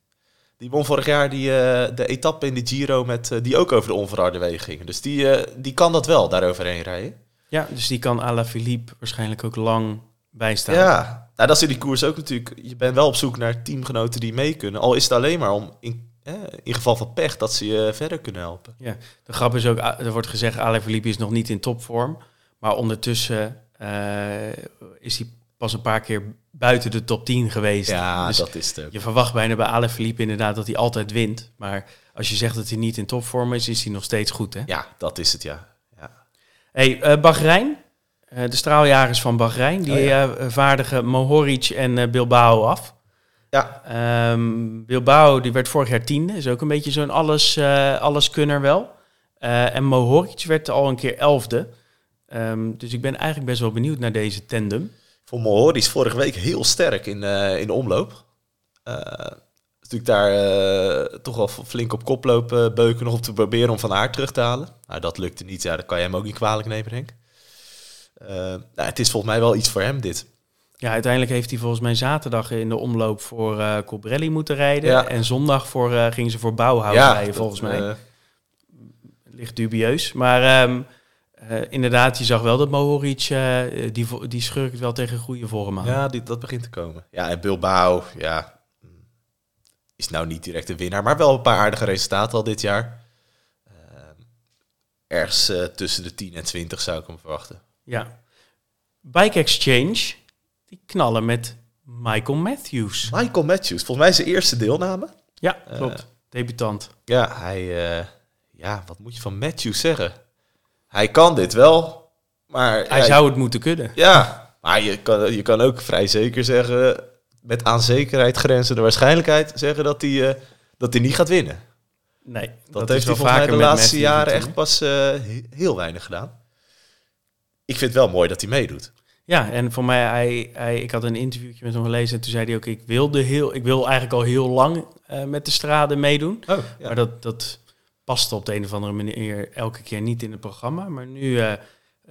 Die won vorig jaar die, eh, de etappe in de Giro met, eh, die ook over de onverharde wegen ging. Dus die, eh, die kan dat wel, daar overheen rijden. Ja, dus die kan Alaphilippe waarschijnlijk ook lang bijstaan. Ja, nou, dat is in die koers ook natuurlijk. Je bent wel op zoek naar teamgenoten die mee kunnen. Al is het alleen maar om in, eh, in geval van pech dat ze je verder kunnen helpen. De grap is ook, er wordt gezegd, Alaphilippe is nog niet in topvorm. Maar ondertussen is hij pas een paar keer buiten de top 10 geweest. Ja, dus dat is het ook. je verwacht bijna bij Alaphilippe inderdaad dat hij altijd wint. Maar als je zegt dat hij niet in topvorm is, is hij nog steeds goed, hè? Ja, dat is het, ja. ja. Hey, eh Bahrein. Eh, de straaljagers van Bahrein. Die Oh ja. eh, vaardigen Mohoric en Bilbao af. Ja, Ehm, Bilbao die werd vorig jaar tiende. Is ook een beetje zo'n alles, alleskunner wel. En Mohoric werd al een keer elfde. Ehm, dus ik ben eigenlijk best wel benieuwd naar deze tandem. Voor Mohori is vorige week heel sterk in, eh, in de omloop. Eh, natuurlijk daar eh, toch wel flink op kop lopen, beuken nog om te proberen om Van Aert terug te halen. Nou, dat lukte niet. Ja, dat kan je hem ook niet kwalijk nemen, denk ik. Eh, nou, het is volgens mij wel iets voor hem, dit. Ja, uiteindelijk heeft hij volgens mij zaterdag in de omloop voor eh Colbrelli moeten rijden. Ja. En zondag voor, eh, gingen ze voor Bauhaus rijden, volgens dat, mij. Ligt dubieus. Maar ehm, eh, inderdaad, je zag wel dat Mohoric, eh, die, die schurkt wel tegen goede vorm aan. Ja, die, dat begint te komen. Ja, en Bilbao, ja, mm, is nou niet direct een winnaar, maar wel een paar aardige resultaten al dit jaar. Ehm, ergens eh, tussen de 10 en 20 zou ik hem verwachten. Ja. Bike Exchange, die knallen met Michael Matthews. Michael Matthews, volgens mij zijn eerste deelname. Ja, klopt. Debutant. Ja, hij, eh, ja, wat moet je van Matthews zeggen? Hij kan dit wel, maar... Hij ja, zou het moeten kunnen. Ja, maar je kan, je kan ook vrij zeker zeggen, met aan zekerheid grenzende waarschijnlijk zeggen dat hij, eh, dat hij niet gaat winnen. Nee, Dat, heeft hij volgens mij de laatste jaren echt pas eh, he- heel weinig gedaan. Ik vind het wel mooi dat hij meedoet. Ja, en voor mij, hij, hij, ik had een interviewtje met hem gelezen en toen zei hij ook, ik wilde heel, ik wil eigenlijk al heel lang eh, met de straden meedoen. Oh, Maar dat, dat paste op de een of andere manier elke keer niet in het programma. Maar nu eh, eh,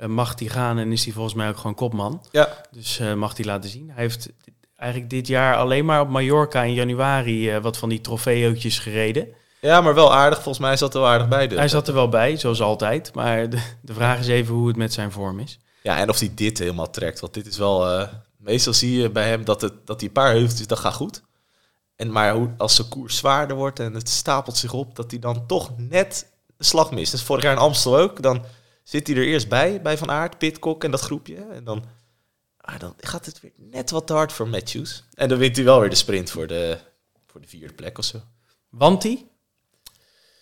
mag hij gaan en is hij volgens mij ook gewoon kopman. ja. Dus eh, mag hij laten zien. Hij heeft eigenlijk dit jaar alleen maar op Mallorca in januari wat van die trofeeootjes gereden. ja, maar wel aardig. Volgens mij zat er wel aardig bij. Dus. Hij zat er wel bij, zoals altijd. Maar de, de vraag is even hoe het met zijn vorm is. Ja, en of hij dit helemaal trekt. Want dit is wel... meestal zie je bij hem dat, het, dat hij een paar heuveltjes, dat gaat goed. En maar hoe, als de koers zwaarder wordt en het stapelt zich op, dat hij dan toch net slag mist. Dus vorig jaar in Amstel ook. Dan zit hij er eerst bij, bij Van Aert, Pitcock en dat groepje. En dan, ah, dan gaat het weer net wat te hard voor Matthews. En dan wint hij wel weer de sprint voor de, voor de vierde plek of zo. Want hij?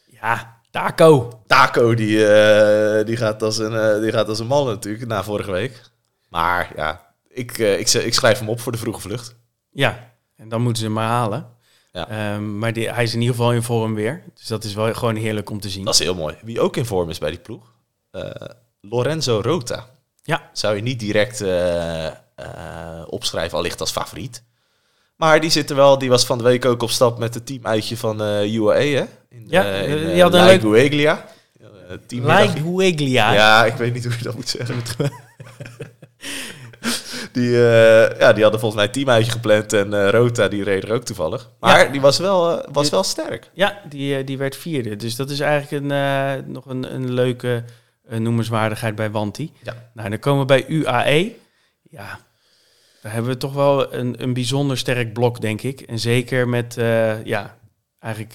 Ja, Taco. Taco, die, eh, die, gaat als een, eh, die gaat als een man natuurlijk, na vorige week. Maar ja, ik, eh, ik, ik schrijf hem op voor de vroege vlucht. Ja, en dan moeten ze hem maar halen. Ja. Ehm, maar die, hij is in ieder geval in vorm weer. Dus dat is wel gewoon heerlijk om te zien. Dat is heel mooi. Wie ook in vorm is bij die ploeg, eh, Lorenzo Rota. Ja, Zou je niet direct eh, eh, opschrijven, allicht als favoriet. Maar die zit er wel, die was van de week ook op stap met het teamuitje van eh UAE, hè? In, Ja, in, die had een leuk- Gueglia. Like Hueglia. Ja, ik weet niet hoe je dat moet zeggen. [LAUGHS] die, eh, ja, die hadden volgens mij een teamuitje gepland en eh, Rota die reed er ook toevallig. Maar Ja. die was wel, eh, was wel sterk. Ja, die, die werd vierde. Dus dat is eigenlijk een, nog een, een leuke noemenswaardigheid bij Wanti. Ja. Nou, dan komen we bij UAE. Ja, daar hebben we toch wel een, een bijzonder sterk blok, denk ik. En zeker met, ja, eigenlijk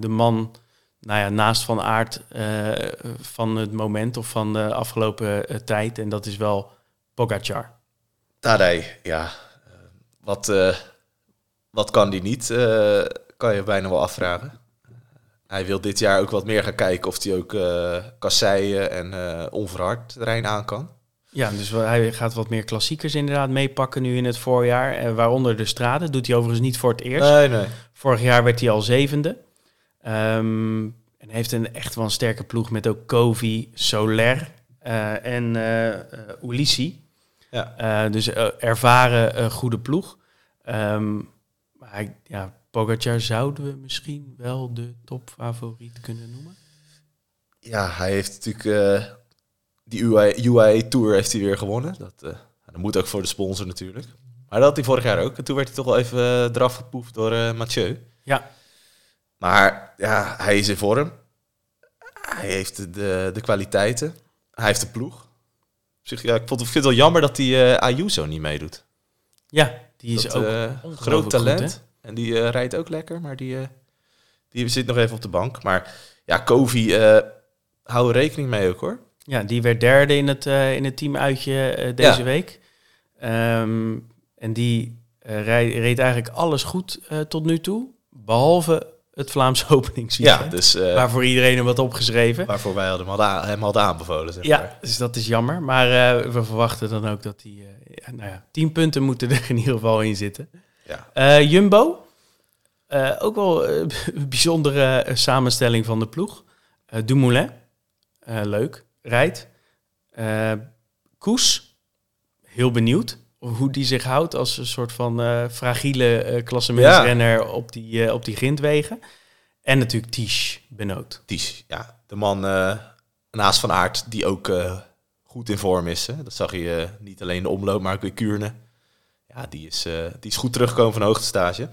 de man, nou ja, naast Van eh, van het moment of van de afgelopen tijd. En dat is wel Pogacar. Tadej, ja. Wat, eh, wat kan die niet? eh, kan je bijna wel afvragen. Hij wil dit jaar ook wat meer gaan kijken of hij ook eh kasseien en eh onverhard terrein aan kan. Ja, dus hij gaat wat meer klassiekers inderdaad meepakken nu in het voorjaar. Eh, waaronder de straten. Doet hij overigens niet voor het eerst. Nee, nee. Vorig jaar werd hij al zevende. Ehm, en heeft een echt wel een sterke ploeg met ook Kovi, Soler en Ulissi. Ja. Eh, dus eh, ervaren eh, goede ploeg. Ehm, maar ja, Pogacar zouden we misschien wel de topfavoriet kunnen noemen. ja, hij heeft natuurlijk die UAE, UAE Tour heeft hij weer gewonnen. Dat, dat moet ook voor de sponsor natuurlijk. Maar dat had hij vorig jaar ook. En toen werd hij toch wel even eraf gepoefd door Mathieu. Ja, Maar ja, hij is in vorm. Hij heeft de, de, de kwaliteiten. Hij heeft de ploeg. Zich, ja, ik, vond, vind het wel jammer dat die eh, Ayuso niet meedoet. ja die is dat, ook ongelooflijk groot talent. en die eh, rijdt ook lekker, maar die, die zit nog even op de bank. Maar ja, Kovi, hou er rekening mee ook hoor. Ja, die werd derde in het, in het teamuitje deze Ja. week. Ehm, en die rij- reed eigenlijk alles goed tot nu toe. Behalve het Vlaamse [LAUGHS] Ja, openingsweekend. dus eh, Waarvoor iedereen hem wat opgeschreven. waarvoor wij hadden hem hadden, hem hadden aanbevolen. Zeg Ja, maar. dus dat is jammer. Maar eh, we verwachten dan ook dat die... ja, nou ja, tien punten moeten er in ieder geval in zitten. Ja. Eh, Jumbo. Ook wel een bijzondere samenstelling van de ploeg. Dumoulin. Leuk. Rijdt. Koes. Heel benieuwd hoe die zich houdt als een soort van eh fragiele eh klassementsrenner op, die, eh, op die grindwegen. En natuurlijk Tisch Benoot. Ties, ja, de man naast Van Aert die ook goed in vorm is. Hè. Dat zag je niet alleen de omloop, maar ook weer Kuurne. Ja, die is, die is goed teruggekomen van hoogtestage. Ik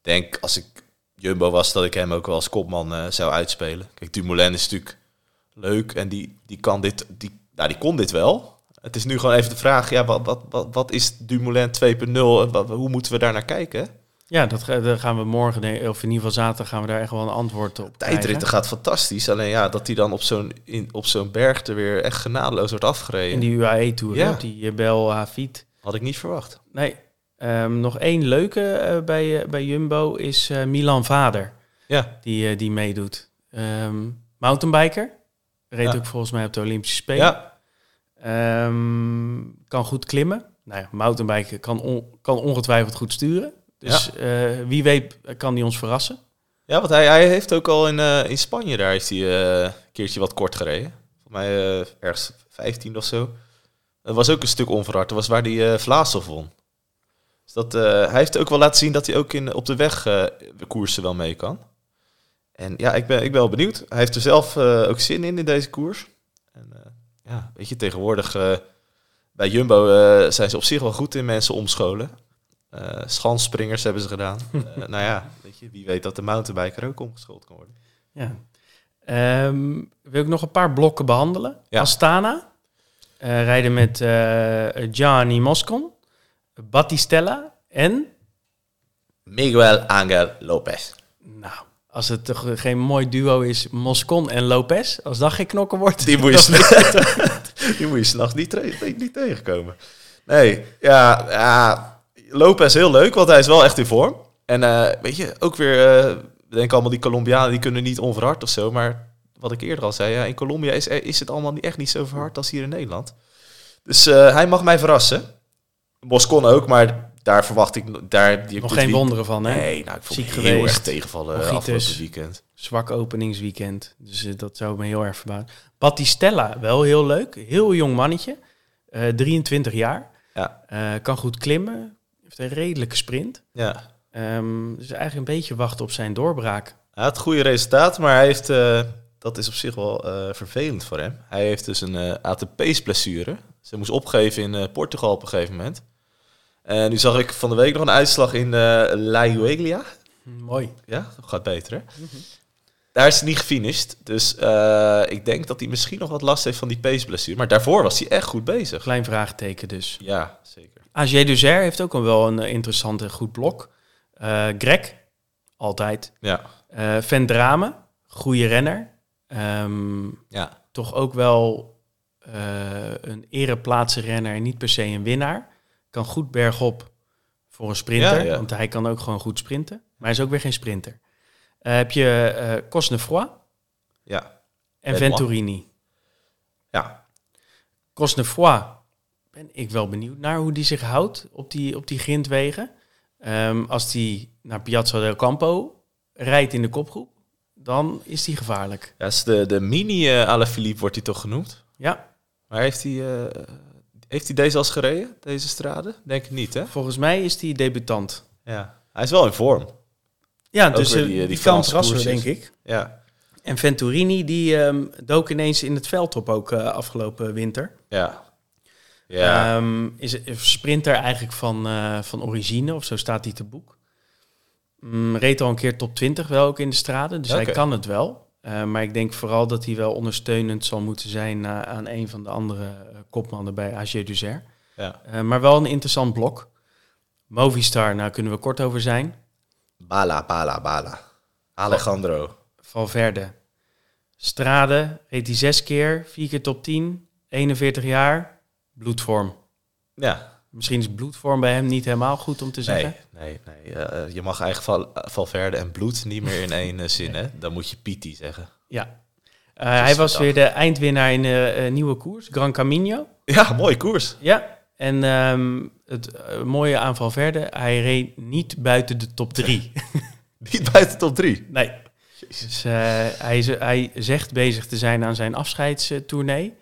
denk, als ik Jumbo was, dat ik hem ook wel als kopman zou uitspelen. Kijk, Dumoulin is natuurlijk leuk en die, die, kan dit, die, nou, die kon dit wel. Het is nu gewoon even de vraag, ja, wat, wat, wat, wat is Dumoulin 2.0 en wat, hoe moeten we daar naar kijken? Ja, dat daar gaan we morgen, of in ieder geval zaterdag, gaan we daar echt wel een antwoord op krijgen. Tijdritten gaat fantastisch. Alleen ja, dat hij dan op zo'n, op zo'n berg er weer echt genadeloos wordt afgereden. In die UAE-tour, Ja. die eh, Bel Hafid. Had ik niet verwacht. Nee, Ehm, nog één leuke eh, bij, eh, bij Jumbo is Milan Vader, Ja, die, die meedoet. Ehm, mountainbiker, reed Ja. ook volgens mij op de Olympische Spelen. ja. Ehm, kan goed klimmen. Nou ja, mountainbiken kan, on- kan ongetwijfeld goed sturen. Dus eh, wie weet kan die ons verrassen. ja want hij, hij heeft ook al in, eh, in Spanje, daar heeft hij eh, een keertje wat kort gereden. Volgens mij eh, ergens 15 of zo. Dat was ook een stuk onverhard. Dat was waar hij eh Vlaasov won. Dus dat, eh, hij heeft ook wel laten zien dat hij ook in, op de weg eh, de koersen wel mee kan. En ja, ik ben, ik ben wel benieuwd. Hij heeft er zelf eh, ook zin in, in deze koers. En eh, ja, weet je, tegenwoordig eh, bij Jumbo eh, zijn ze op zich wel goed in mensen omscholen. Eh schansspringers hebben ze gedaan. [LAUGHS] Nou ja, weet je, wie weet dat de mountainbiker ook omgeschoold kan worden. Ja. Ehm, wil ik nog een paar blokken behandelen? Ja. Astana. rijden met Gianni Moscon. Battistella. En, Miguel Angel Lopez. nou, als het toch geen mooi duo is, Moscon en Lopez. Als dat geen knokken wordt. Die moet je, [LAUGHS] [LAUGHS] s'nachts- niet, niet, niet tegenkomen. Nee, ja, ja, Lopez heel leuk, want hij is wel echt in vorm. En eh, weet je, ook weer, eh we denken allemaal die Colombianen, die kunnen niet onverhard of zo. Maar wat ik eerder al zei, ja, in Colombia is, is het allemaal niet, echt niet zo verhard als hier in Nederland. Dus eh, hij mag mij verrassen. Moscon ook, maar daar verwacht ik... Daar, die Nog geen week- wonderen van, hè? Nee, nou, ik vond Ziek het heel geweest. erg tegenvallen Ogitis. afgelopen weekend. Zwak openingsweekend. Dus eh, dat zou me heel erg verbazen. Battistella, wel heel leuk. Heel jong mannetje. Eh 23 jaar. Ja. Eh, kan goed klimmen. Heeft een redelijke sprint. Ja. Ehm, dus eigenlijk een beetje wachten op zijn doorbraak. Hij had goede resultaten, maar hij heeft, eh, dat is op zich wel eh, vervelend voor hem. Hij heeft dus een eh ATP's-blessure. Ze moest opgeven in eh, Portugal op een gegeven moment. En nu zag ik van de week nog een uitslag in eh La Jueglia. Mooi. Ja, dat gaat beter hè. Daar is hij niet gefinished. Dus eh, ik denk dat hij misschien nog wat last heeft van die pace-blessure. Maar daarvoor was hij echt goed bezig. Klein vraagteken dus. Ja, zeker. AG Duzer heeft ook wel een eh, interessant en goed blok. Eh Greg, altijd. Ja, Eh Van Drame, goede renner. Ehm, ja. toch ook wel eh, een ereplaatsen renner en niet per se een winnaar. Kan goed bergop voor een sprinter, Ja, ja. want hij kan ook gewoon goed sprinten. Maar hij is ook weer geen sprinter. Eh, heb je eh Cosnefroid ja. en. Venturini. ja. Cosnefroid ben ik wel benieuwd naar hoe die zich houdt op die, op die grindwegen. Ehm, als die naar Piazza del Campo rijdt in de kopgroep, dan is die gevaarlijk. ja is de, de mini uh, Alaphilippe wordt hij toch genoemd. Ja, Maar heeft hij, heeft hij deze als gereden, deze strade? Denk ik niet, hè? volgens mij is die debutant. Ja. Hij is wel in vorm. Ja, dus eh, die, die, eh, die kan koersjes. denk ik. Ja. En Venturini, die ehm, dook ineens in het veld op ook eh, afgelopen winter. Ja. Ja. Ehm, is een sprinter eigenlijk van, van origine, of zo staat hij te boek. Mm, reed al een keer top 20 wel ook in de straten, dus hij kan het wel. Eh, maar ik denk vooral dat hij wel ondersteunend zal moeten zijn eh, aan een van de andere eh, kopmannen bij AG Duzer. ja. Maar wel een interessant blok. Movistar, nou kunnen we kort over zijn. Bala, bala, bala. Alejandro. Valverde. Strade reed hij zes keer, vier keer top 10, 41 jaar, bloedvorm. Ja. Misschien is bloedvorm bij hem niet helemaal goed om te zeggen. Nee, nee, nee. Eh, je mag eigenlijk Val, Valverde en bloed niet meer in één eh, zin, hè? Dan moet je Piti zeggen. Ja. Eh, hij was weer de eindwinnaar in de eh, nieuwe koers, Gran Camino. Ja, mooie koers. Ja. En ehm, het eh, mooie aan Valverde, hij reed niet buiten de top 3. [LAUGHS] [LAUGHS] Niet buiten top drie. nee. Dus eh, hij, is- hij zegt bezig te zijn aan zijn afscheidstournee.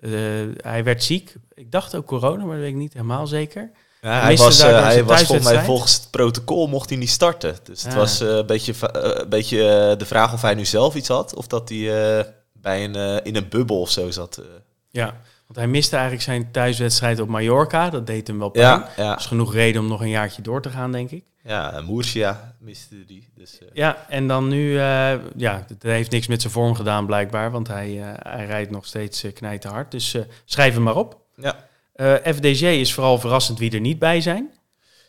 Eh, hij werd ziek. Ik dacht ook corona, maar dat weet ik niet helemaal zeker. Ja, hij was, eh, hij was volgens mij volgens het protocol mocht hij niet starten. Dus het was eh, een beetje, een beetje de vraag of hij nu zelf iets had. Of dat hij bij een, in een bubbel of zo zat. Ja, want hij miste eigenlijk zijn thuiswedstrijd op Mallorca. Dat deed hem wel pijn. ja, ja, Dat is genoeg reden om nog een jaartje door te gaan, denk ik. ja, Murcia miste die. Dus, eh, Ja, en dan nu, eh, ja, dat heeft niks met zijn vorm gedaan blijkbaar, want hij, eh, hij rijdt nog steeds knijten hard. Dus schrijf hem maar op. ja. FDG is vooral verrassend wie er niet bij zijn.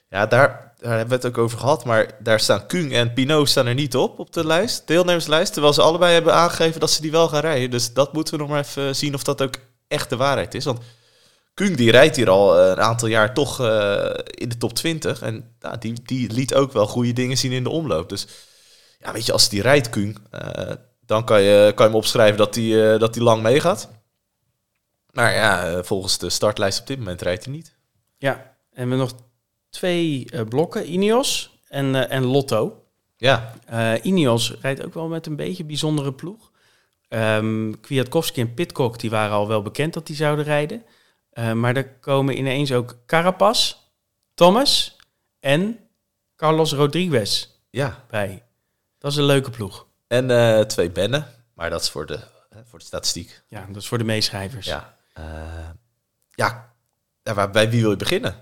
Ja, daar, daar hebben we het ook over gehad. Maar daar staan Kung en Pinot staan er niet op, op de lijst, deelnemerslijst. Terwijl ze allebei hebben aangegeven dat ze die wel gaan rijden. Dus dat moeten we nog maar even zien of dat ook echt de waarheid is. Want Kung die rijdt hier al eh, een aantal jaar toch eh, in de top 20. En nou, die, die liet ook wel goede dingen zien in de omloop. Dus ja, weet je, als die rijdt, Kung, eh, dan kan je, kan je hem opschrijven dat hij dat hij lang meegaat. Maar ja, volgens de startlijst op dit moment rijdt hij niet. Ja, en we nog twee blokken, Ineos en, en Lotto. Ja, Ineos rijdt ook wel met een beetje bijzondere ploeg. Ehm Kwiatkowski en Pitcock die waren al wel bekend dat die zouden rijden. Eh, maar er komen ineens ook Carapaz, Thomas en Carlos Rodriguez ja. bij. Dat is een leuke ploeg. En eh, twee bennen, maar dat is voor de, hè, voor de statistiek. Ja, dat is voor de meeschrijvers. Ja, eh, ja. ja waar, bij wie wil je beginnen?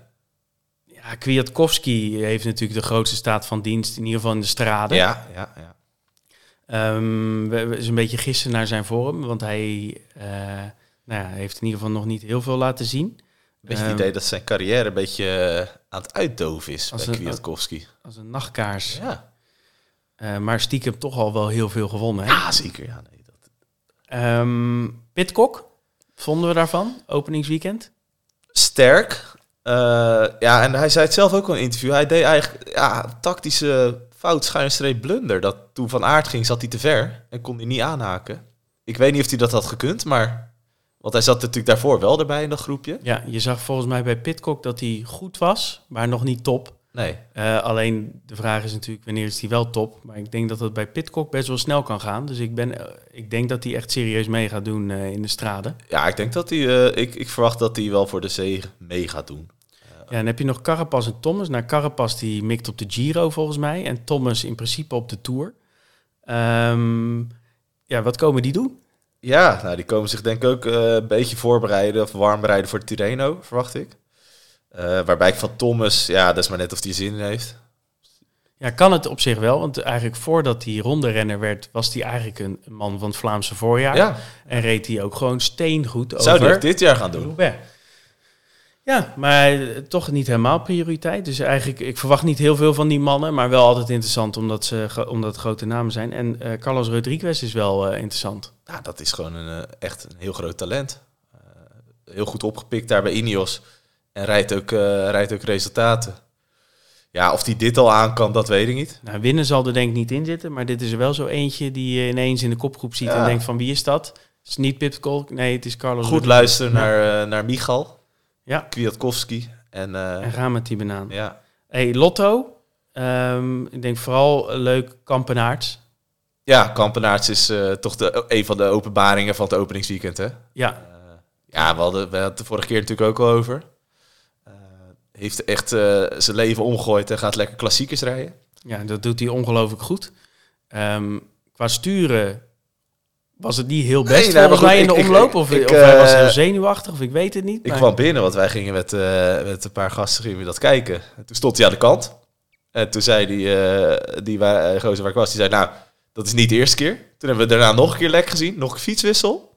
Ja, Kwiatkowski heeft natuurlijk de grootste staat van dienst, in ieder geval in de straden. Ja, ja, ja. Ehm, we, we is een beetje gissen naar zijn vorm, want hij eh, nou ja, heeft in ieder geval nog niet heel veel laten zien. Beetje het Ehm, idee dat zijn carrière een beetje eh, aan het uitdoven is Als bij een- Kwiatkowski. Als een nachtkaars. Ja. Eh, maar stiekem toch al wel heel veel gewonnen. Hè? ja, zeker. Ja, nee, dat... Ehm, Pitcock, vonden we daarvan? Openingsweekend? Sterk. Ja, en hij zei het zelf ook al in een interview. Hij deed eigenlijk ja, tactische fout, schuine streep blunder. Dat toen Van Aert ging, zat hij te ver en kon hij niet aanhaken. Ik weet niet of hij dat had gekund, maar... Want hij zat natuurlijk daarvoor wel erbij in dat groepje. Ja, je zag volgens mij bij Pitcock dat hij goed was, maar nog niet top. Nee. Eh, alleen de vraag is natuurlijk wanneer is hij wel top. Maar ik denk dat het bij Pitcock best wel snel kan gaan. Dus ik, ben, eh, ik denk dat hij echt serieus mee gaat doen eh, in de straden. Ja, ik denk dat hij... ik, ik verwacht dat hij wel voor de zege mee gaat doen. Ja, en heb je nog Carapaz en Thomas. Nou, Carapaz die mikt op de Giro volgens mij. En Thomas in principe op de Tour. Ehm, ja, wat komen die doen? Ja, nou, die komen zich denk ik ook eh, een beetje voorbereiden of warm bereiden voor Tirreno, verwacht ik. Eh, waarbij ik van Thomas, ja, dat is maar net of hij zin in heeft. Ja, kan het op zich wel. Want eigenlijk voordat hij ronde-renner werd, was hij eigenlijk een man van het Vlaamse voorjaar. Ja, En reed hij ook gewoon steengoed over. zou hij dit jaar gaan doen? Roubaix. Ja, maar eh, toch niet helemaal prioriteit. Dus eigenlijk, ik verwacht niet heel veel van die mannen, maar wel altijd interessant omdat, ze, omdat het grote namen zijn. En eh, Carlos Rodriguez is wel eh, interessant. Ja, dat is gewoon een, eh, echt een heel groot talent. Eh, heel goed opgepikt daar bij Ineos. En rijdt ook, eh, rijdt ook resultaten. Ja, of hij dit al aan kan, dat weet ik niet. Nou, winnen zal er denk ik niet in zitten, maar dit is er wel zo eentje die je ineens in de kopgroep ziet Ja. en denkt van wie is dat? Het is niet Pip Kolk, nee, het is Carlos Goed Rodriguez. luisteren Ja. naar, naar Michal, Ja, Kwiatkowski. En, eh, en gaan met die banaan. ja. Hey, Lotto, Ehm, ik denk vooral leuk Kampenaerts. ja, Kampenaerts is eh, toch de, een van de openbaringen van het openingsweekend, hè? Ja, Eh, ja, we hadden, we hadden het de vorige keer natuurlijk ook al over. Heeft echt zijn leven omgegooid en gaat lekker klassiekers rijden. ja, dat doet hij ongelooflijk goed. Ehm, qua sturen was het niet heel best Nee, nee, volgens mij in de ik- omloop. ik- of ik, of hij was eh, heel zenuwachtig, of ik weet het niet. Ik maar- kwam binnen, want wij gingen met, eh, met een paar gasten gingen we dat kijken. En toen stond hij aan de kant. En toen zei die, eh, die wa- eh, gozer waar ik was, die zei, nou, dat is niet de eerste keer. Toen hebben we daarna nog een keer lek gezien, nog een fietswissel.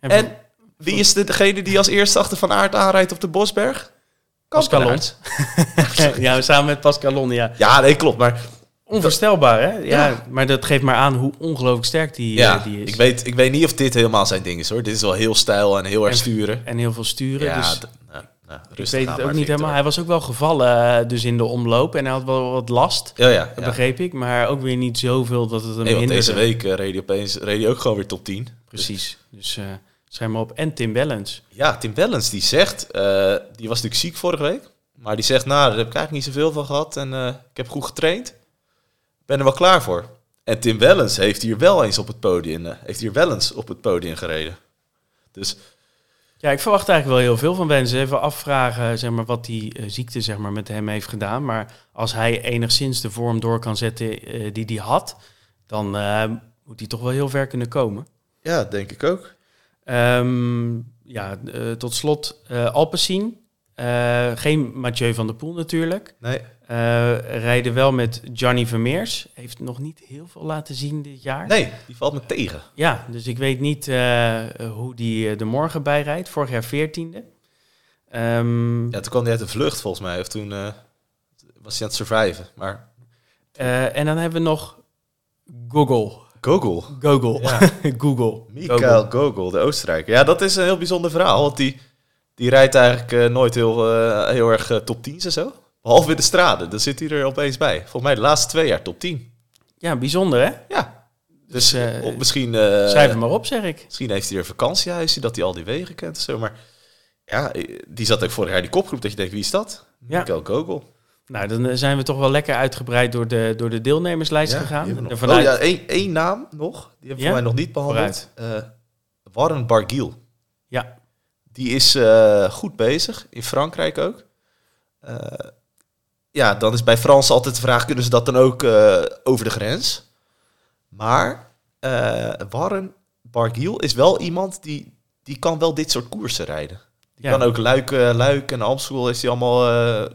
En, En wie is de, degene die als eerste achter Van Aert aanrijdt op de Bosberg? Pascalon. [LAUGHS] Ja, samen met Pascalon, ja. Ja, nee, klopt. Maar Onvoorstelbaar, hè? Ja, Ja. maar dat geeft maar aan hoe ongelooflijk sterk die, ja, eh, die is. ik, weet, ik weet niet of dit helemaal zijn ding is, hoor. Dit is wel heel stijl en heel erg En- sturen. En heel veel sturen. Ja, dus ik rustig weet het ook niet helemaal. Hij was ook wel gevallen eh, dus in de omloop. En hij had wel wat last, Ja, ja. dat begreep ik. Maar ook weer niet zoveel dat het hem Nee, deze week eh, reed hij opeens reed hij ook gewoon weer top 10. Precies. Dus eh schrijf maar op. En Tim Wellens. Ja, Tim Wellens die zegt, eh, die was natuurlijk ziek vorige week. Maar die zegt, nou, daar heb ik eigenlijk niet zoveel van gehad. En eh, ik heb goed getraind. Ben er wel klaar voor. En Tim Wellens heeft hier wel eens op het podium, eh, heeft hier wel eens op het podium gereden. Dus Ja, ik verwacht eigenlijk wel heel veel van Wens. Even afvragen zeg maar, wat die eh, ziekte zeg maar, met hem heeft gedaan. Maar als hij enigszins de vorm door kan zetten eh, die hij had, dan eh, moet hij toch wel heel ver kunnen komen. ja, denk ik ook. Ehm, ja, eh, tot slot Alpecin. Eh, geen Mathieu van der Poel natuurlijk. Nee. Eh, rijden wel met Johnny Vermeers. Heeft nog niet heel veel laten zien dit jaar. Nee, die valt me tegen. Ja, dus ik weet niet eh, hoe die eh, de morgen bijrijdt. Vorig jaar veertiende. Ehm, Ja, toen kwam hij uit de vlucht volgens mij. Of toen was hij aan het surviven. Maar en dan hebben we nog Google. Gogol. Google. Ja. [LAUGHS] Google. Mikael Gogol, de Oostenrijker. Ja, dat is een heel bijzonder verhaal. Want die, Die rijdt eigenlijk nooit heel, heel erg top 10 en zo. Behalve in de straden, dan zit hij er opeens bij. Volgens mij de laatste twee jaar top 10. Ja, bijzonder hè? Ja, Dus, dus eh, misschien, eh, Schrijf hem maar op, zeg ik. misschien heeft hij er een vakantiehuisje, dat hij al die wegen kent zo. Maar ja, die zat ook vorig jaar in die kopgroep, dat je denkt, wie is dat? Ja. Michael Gogol. Nou, dan eh, zijn we toch wel lekker uitgebreid door de, door de deelnemerslijst Ja, gegaan. En vanuit, Oh ja, één, één naam nog. Die hebben we Ja? mij nog niet behandeld. Eh Warren Barguil. ja, Die is goed bezig, in Frankrijk ook. Ja, dan is bij Frans altijd de vraag, kunnen ze dat dan ook eh, over de grens? Maar eh Warren Barguil is wel iemand die, die kan wel dit soort koersen rijden. Die Ja. kan ook Luik, eh, Luik en Amstel is hij allemaal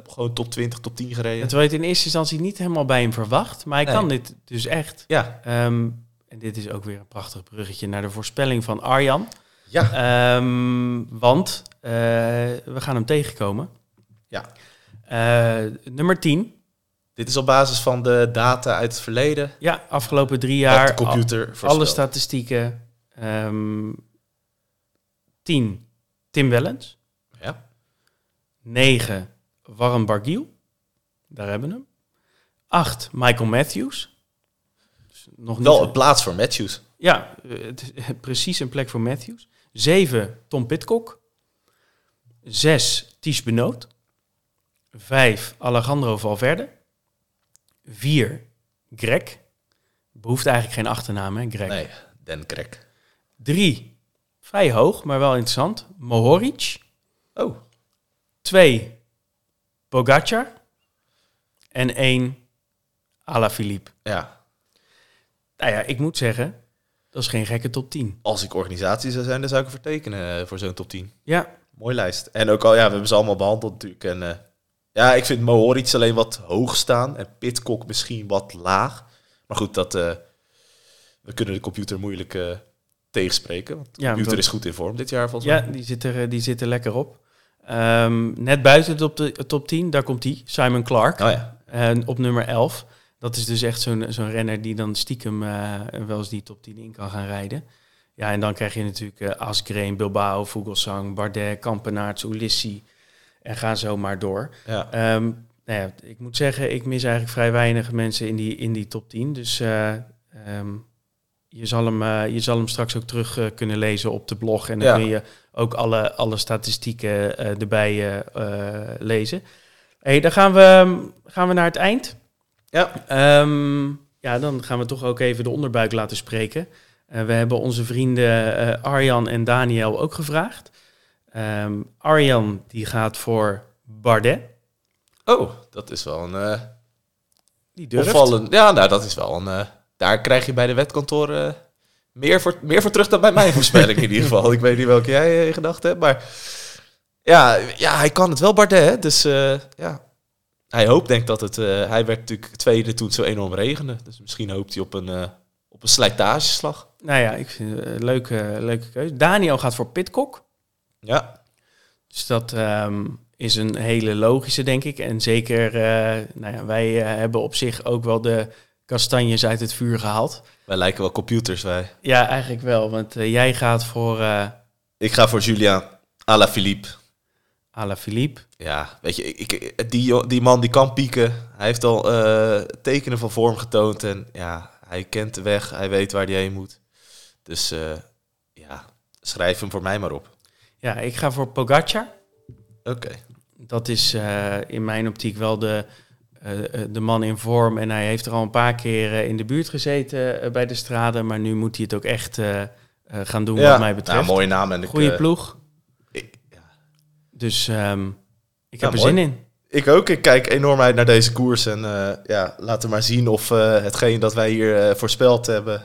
gewoon top 20, top 10 gereden. Het in eerste instantie niet helemaal bij hem verwacht. Maar hij Nee. kan dit dus echt. Ja, Ehm, en dit is ook weer een prachtig bruggetje naar de voorspelling van Arjan. ja. Ehm, want we gaan hem tegenkomen. Ja. Eh, nummer 10. Dit is op basis van de data uit het verleden. Ja, afgelopen drie Jaar, de computer al- alle statistieken. Ehm 10. Tim Wellens. Ja. 9. Warren Barguil. Daar hebben we hem. 8. Michael Matthews. Dus nog niet Wel een plaats voor Matthews. Ja, eh, het [LAUGHS] precies een plek voor Matthews. 7. Tom Pitcock. 6. Ties Benoot. 5. Alejandro Valverde. 4. Greg. Behoeft eigenlijk geen achternaam, hè, Greg. Nee, Den Krek. 3. Vrij hoog, maar wel interessant. Mohoric. Oh, 2. Pogacar. En 1. Alaphilippe. ja. Nou ja, ik moet zeggen, dat is geen gekke top 10. Als ik organisatie zou zijn, dan zou ik ervoor tekenen eh, voor zo'n top 10. Ja, Mooi lijst. En ook al, ja, we hebben ze allemaal behandeld natuurlijk. En eh, ja, ik vind Mohoric alleen wat hoog staan. En Pitcock misschien wat laag. Maar goed, dat, eh, we kunnen de computer moeilijk eh, tegenspreken. Want de Ja, computer is goed in vorm dit jaar volgens mij. ja die, zit er, eh, die zit er lekker op. Ehm, net buiten de top, de top 10, daar komt hij, Simon Clark. Oh ja. En op nummer 11. Dat is dus echt zo'n zo'n renner die dan stiekem wel eens die top 10 in kan gaan rijden. Ja, en dan krijg je natuurlijk Asgreen, Bilbao, Vogelsang, Bardet, Kampenaerts, Ulissi. En ga zo maar door. ja. Ehm, nou ja, ik moet zeggen, ik mis eigenlijk vrij weinig mensen in die, in die top 10. Dus eh, ehm, je, zal hem, eh, je zal hem straks ook terug eh, kunnen lezen op de blog. En dan Ja. kun je ook alle, alle statistieken erbij lezen. hey, dan gaan we, gaan we naar het eind. Ja. Ehm, ja, dan gaan we toch ook even de onderbuik laten spreken. We hebben onze vrienden Arjan en Daniel ook gevraagd. Ehm, Arjan die gaat voor Bardet. Oh, dat is wel een eh Die durft. opvallend. Ja, nou, dat is wel een... eh, daar krijg je bij de wetkantoor eh, meer, voor, meer voor terug dan bij mijn voorspelling in ieder [LAUGHS] geval. Ik weet niet welke jij in gedachten hebt, maar... Ja, ja, hij kan het wel, Bardet. Hè? Dus ja, hij hoopt denk dat het... hij werd natuurlijk tweede toen het zo enorm regende. Dus misschien hoopt hij op een, op een slijtageslag. Nou ja, ik vind het een leuke, leuke keuze. Daniel gaat voor Pitcock. Ja, Dus dat ehm, is een hele logische, denk ik. En zeker, eh, nou ja, wij eh, hebben op zich ook wel de kastanjes uit het vuur gehaald. wij lijken wel computers, wij. Ja, eigenlijk wel. Want eh, jij gaat voor Ik ga voor Julian Alaphilippe. Alaphilippe. Ja, weet je, ik, die, die man die kan pieken. Hij heeft al tekenen van vorm getoond. En ja, hij kent de weg. Hij weet waar hij heen moet. Dus ja, schrijf hem voor mij maar op. Ja, ik ga voor Pogacar. Oké. Dat is eh, in mijn optiek wel de, eh, eh, de man in vorm. En hij heeft er al een paar keer in de buurt gezeten bij de straden. Maar nu moet hij het ook echt gaan doen, wat mij betreft. Ja, mooie naam. En eh, ploeg. ik, ja. Dus ehm, ik Ja, heb er mooi. zin in. ik ook. Ik kijk enorm uit naar deze koers. En eh, ja, laten we maar zien of hetgeen dat wij hier voorspeld hebben...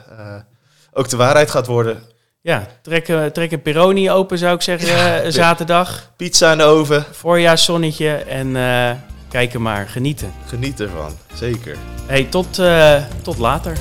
ook de waarheid gaat worden. Ja, trek, eh, trek een Peroni open zou ik zeggen eh, zaterdag. Pizza in de oven. Voorjaarszonnetje en eh kijk er maar, genieten. Geniet ervan. Zeker. Hey, tot, tot later.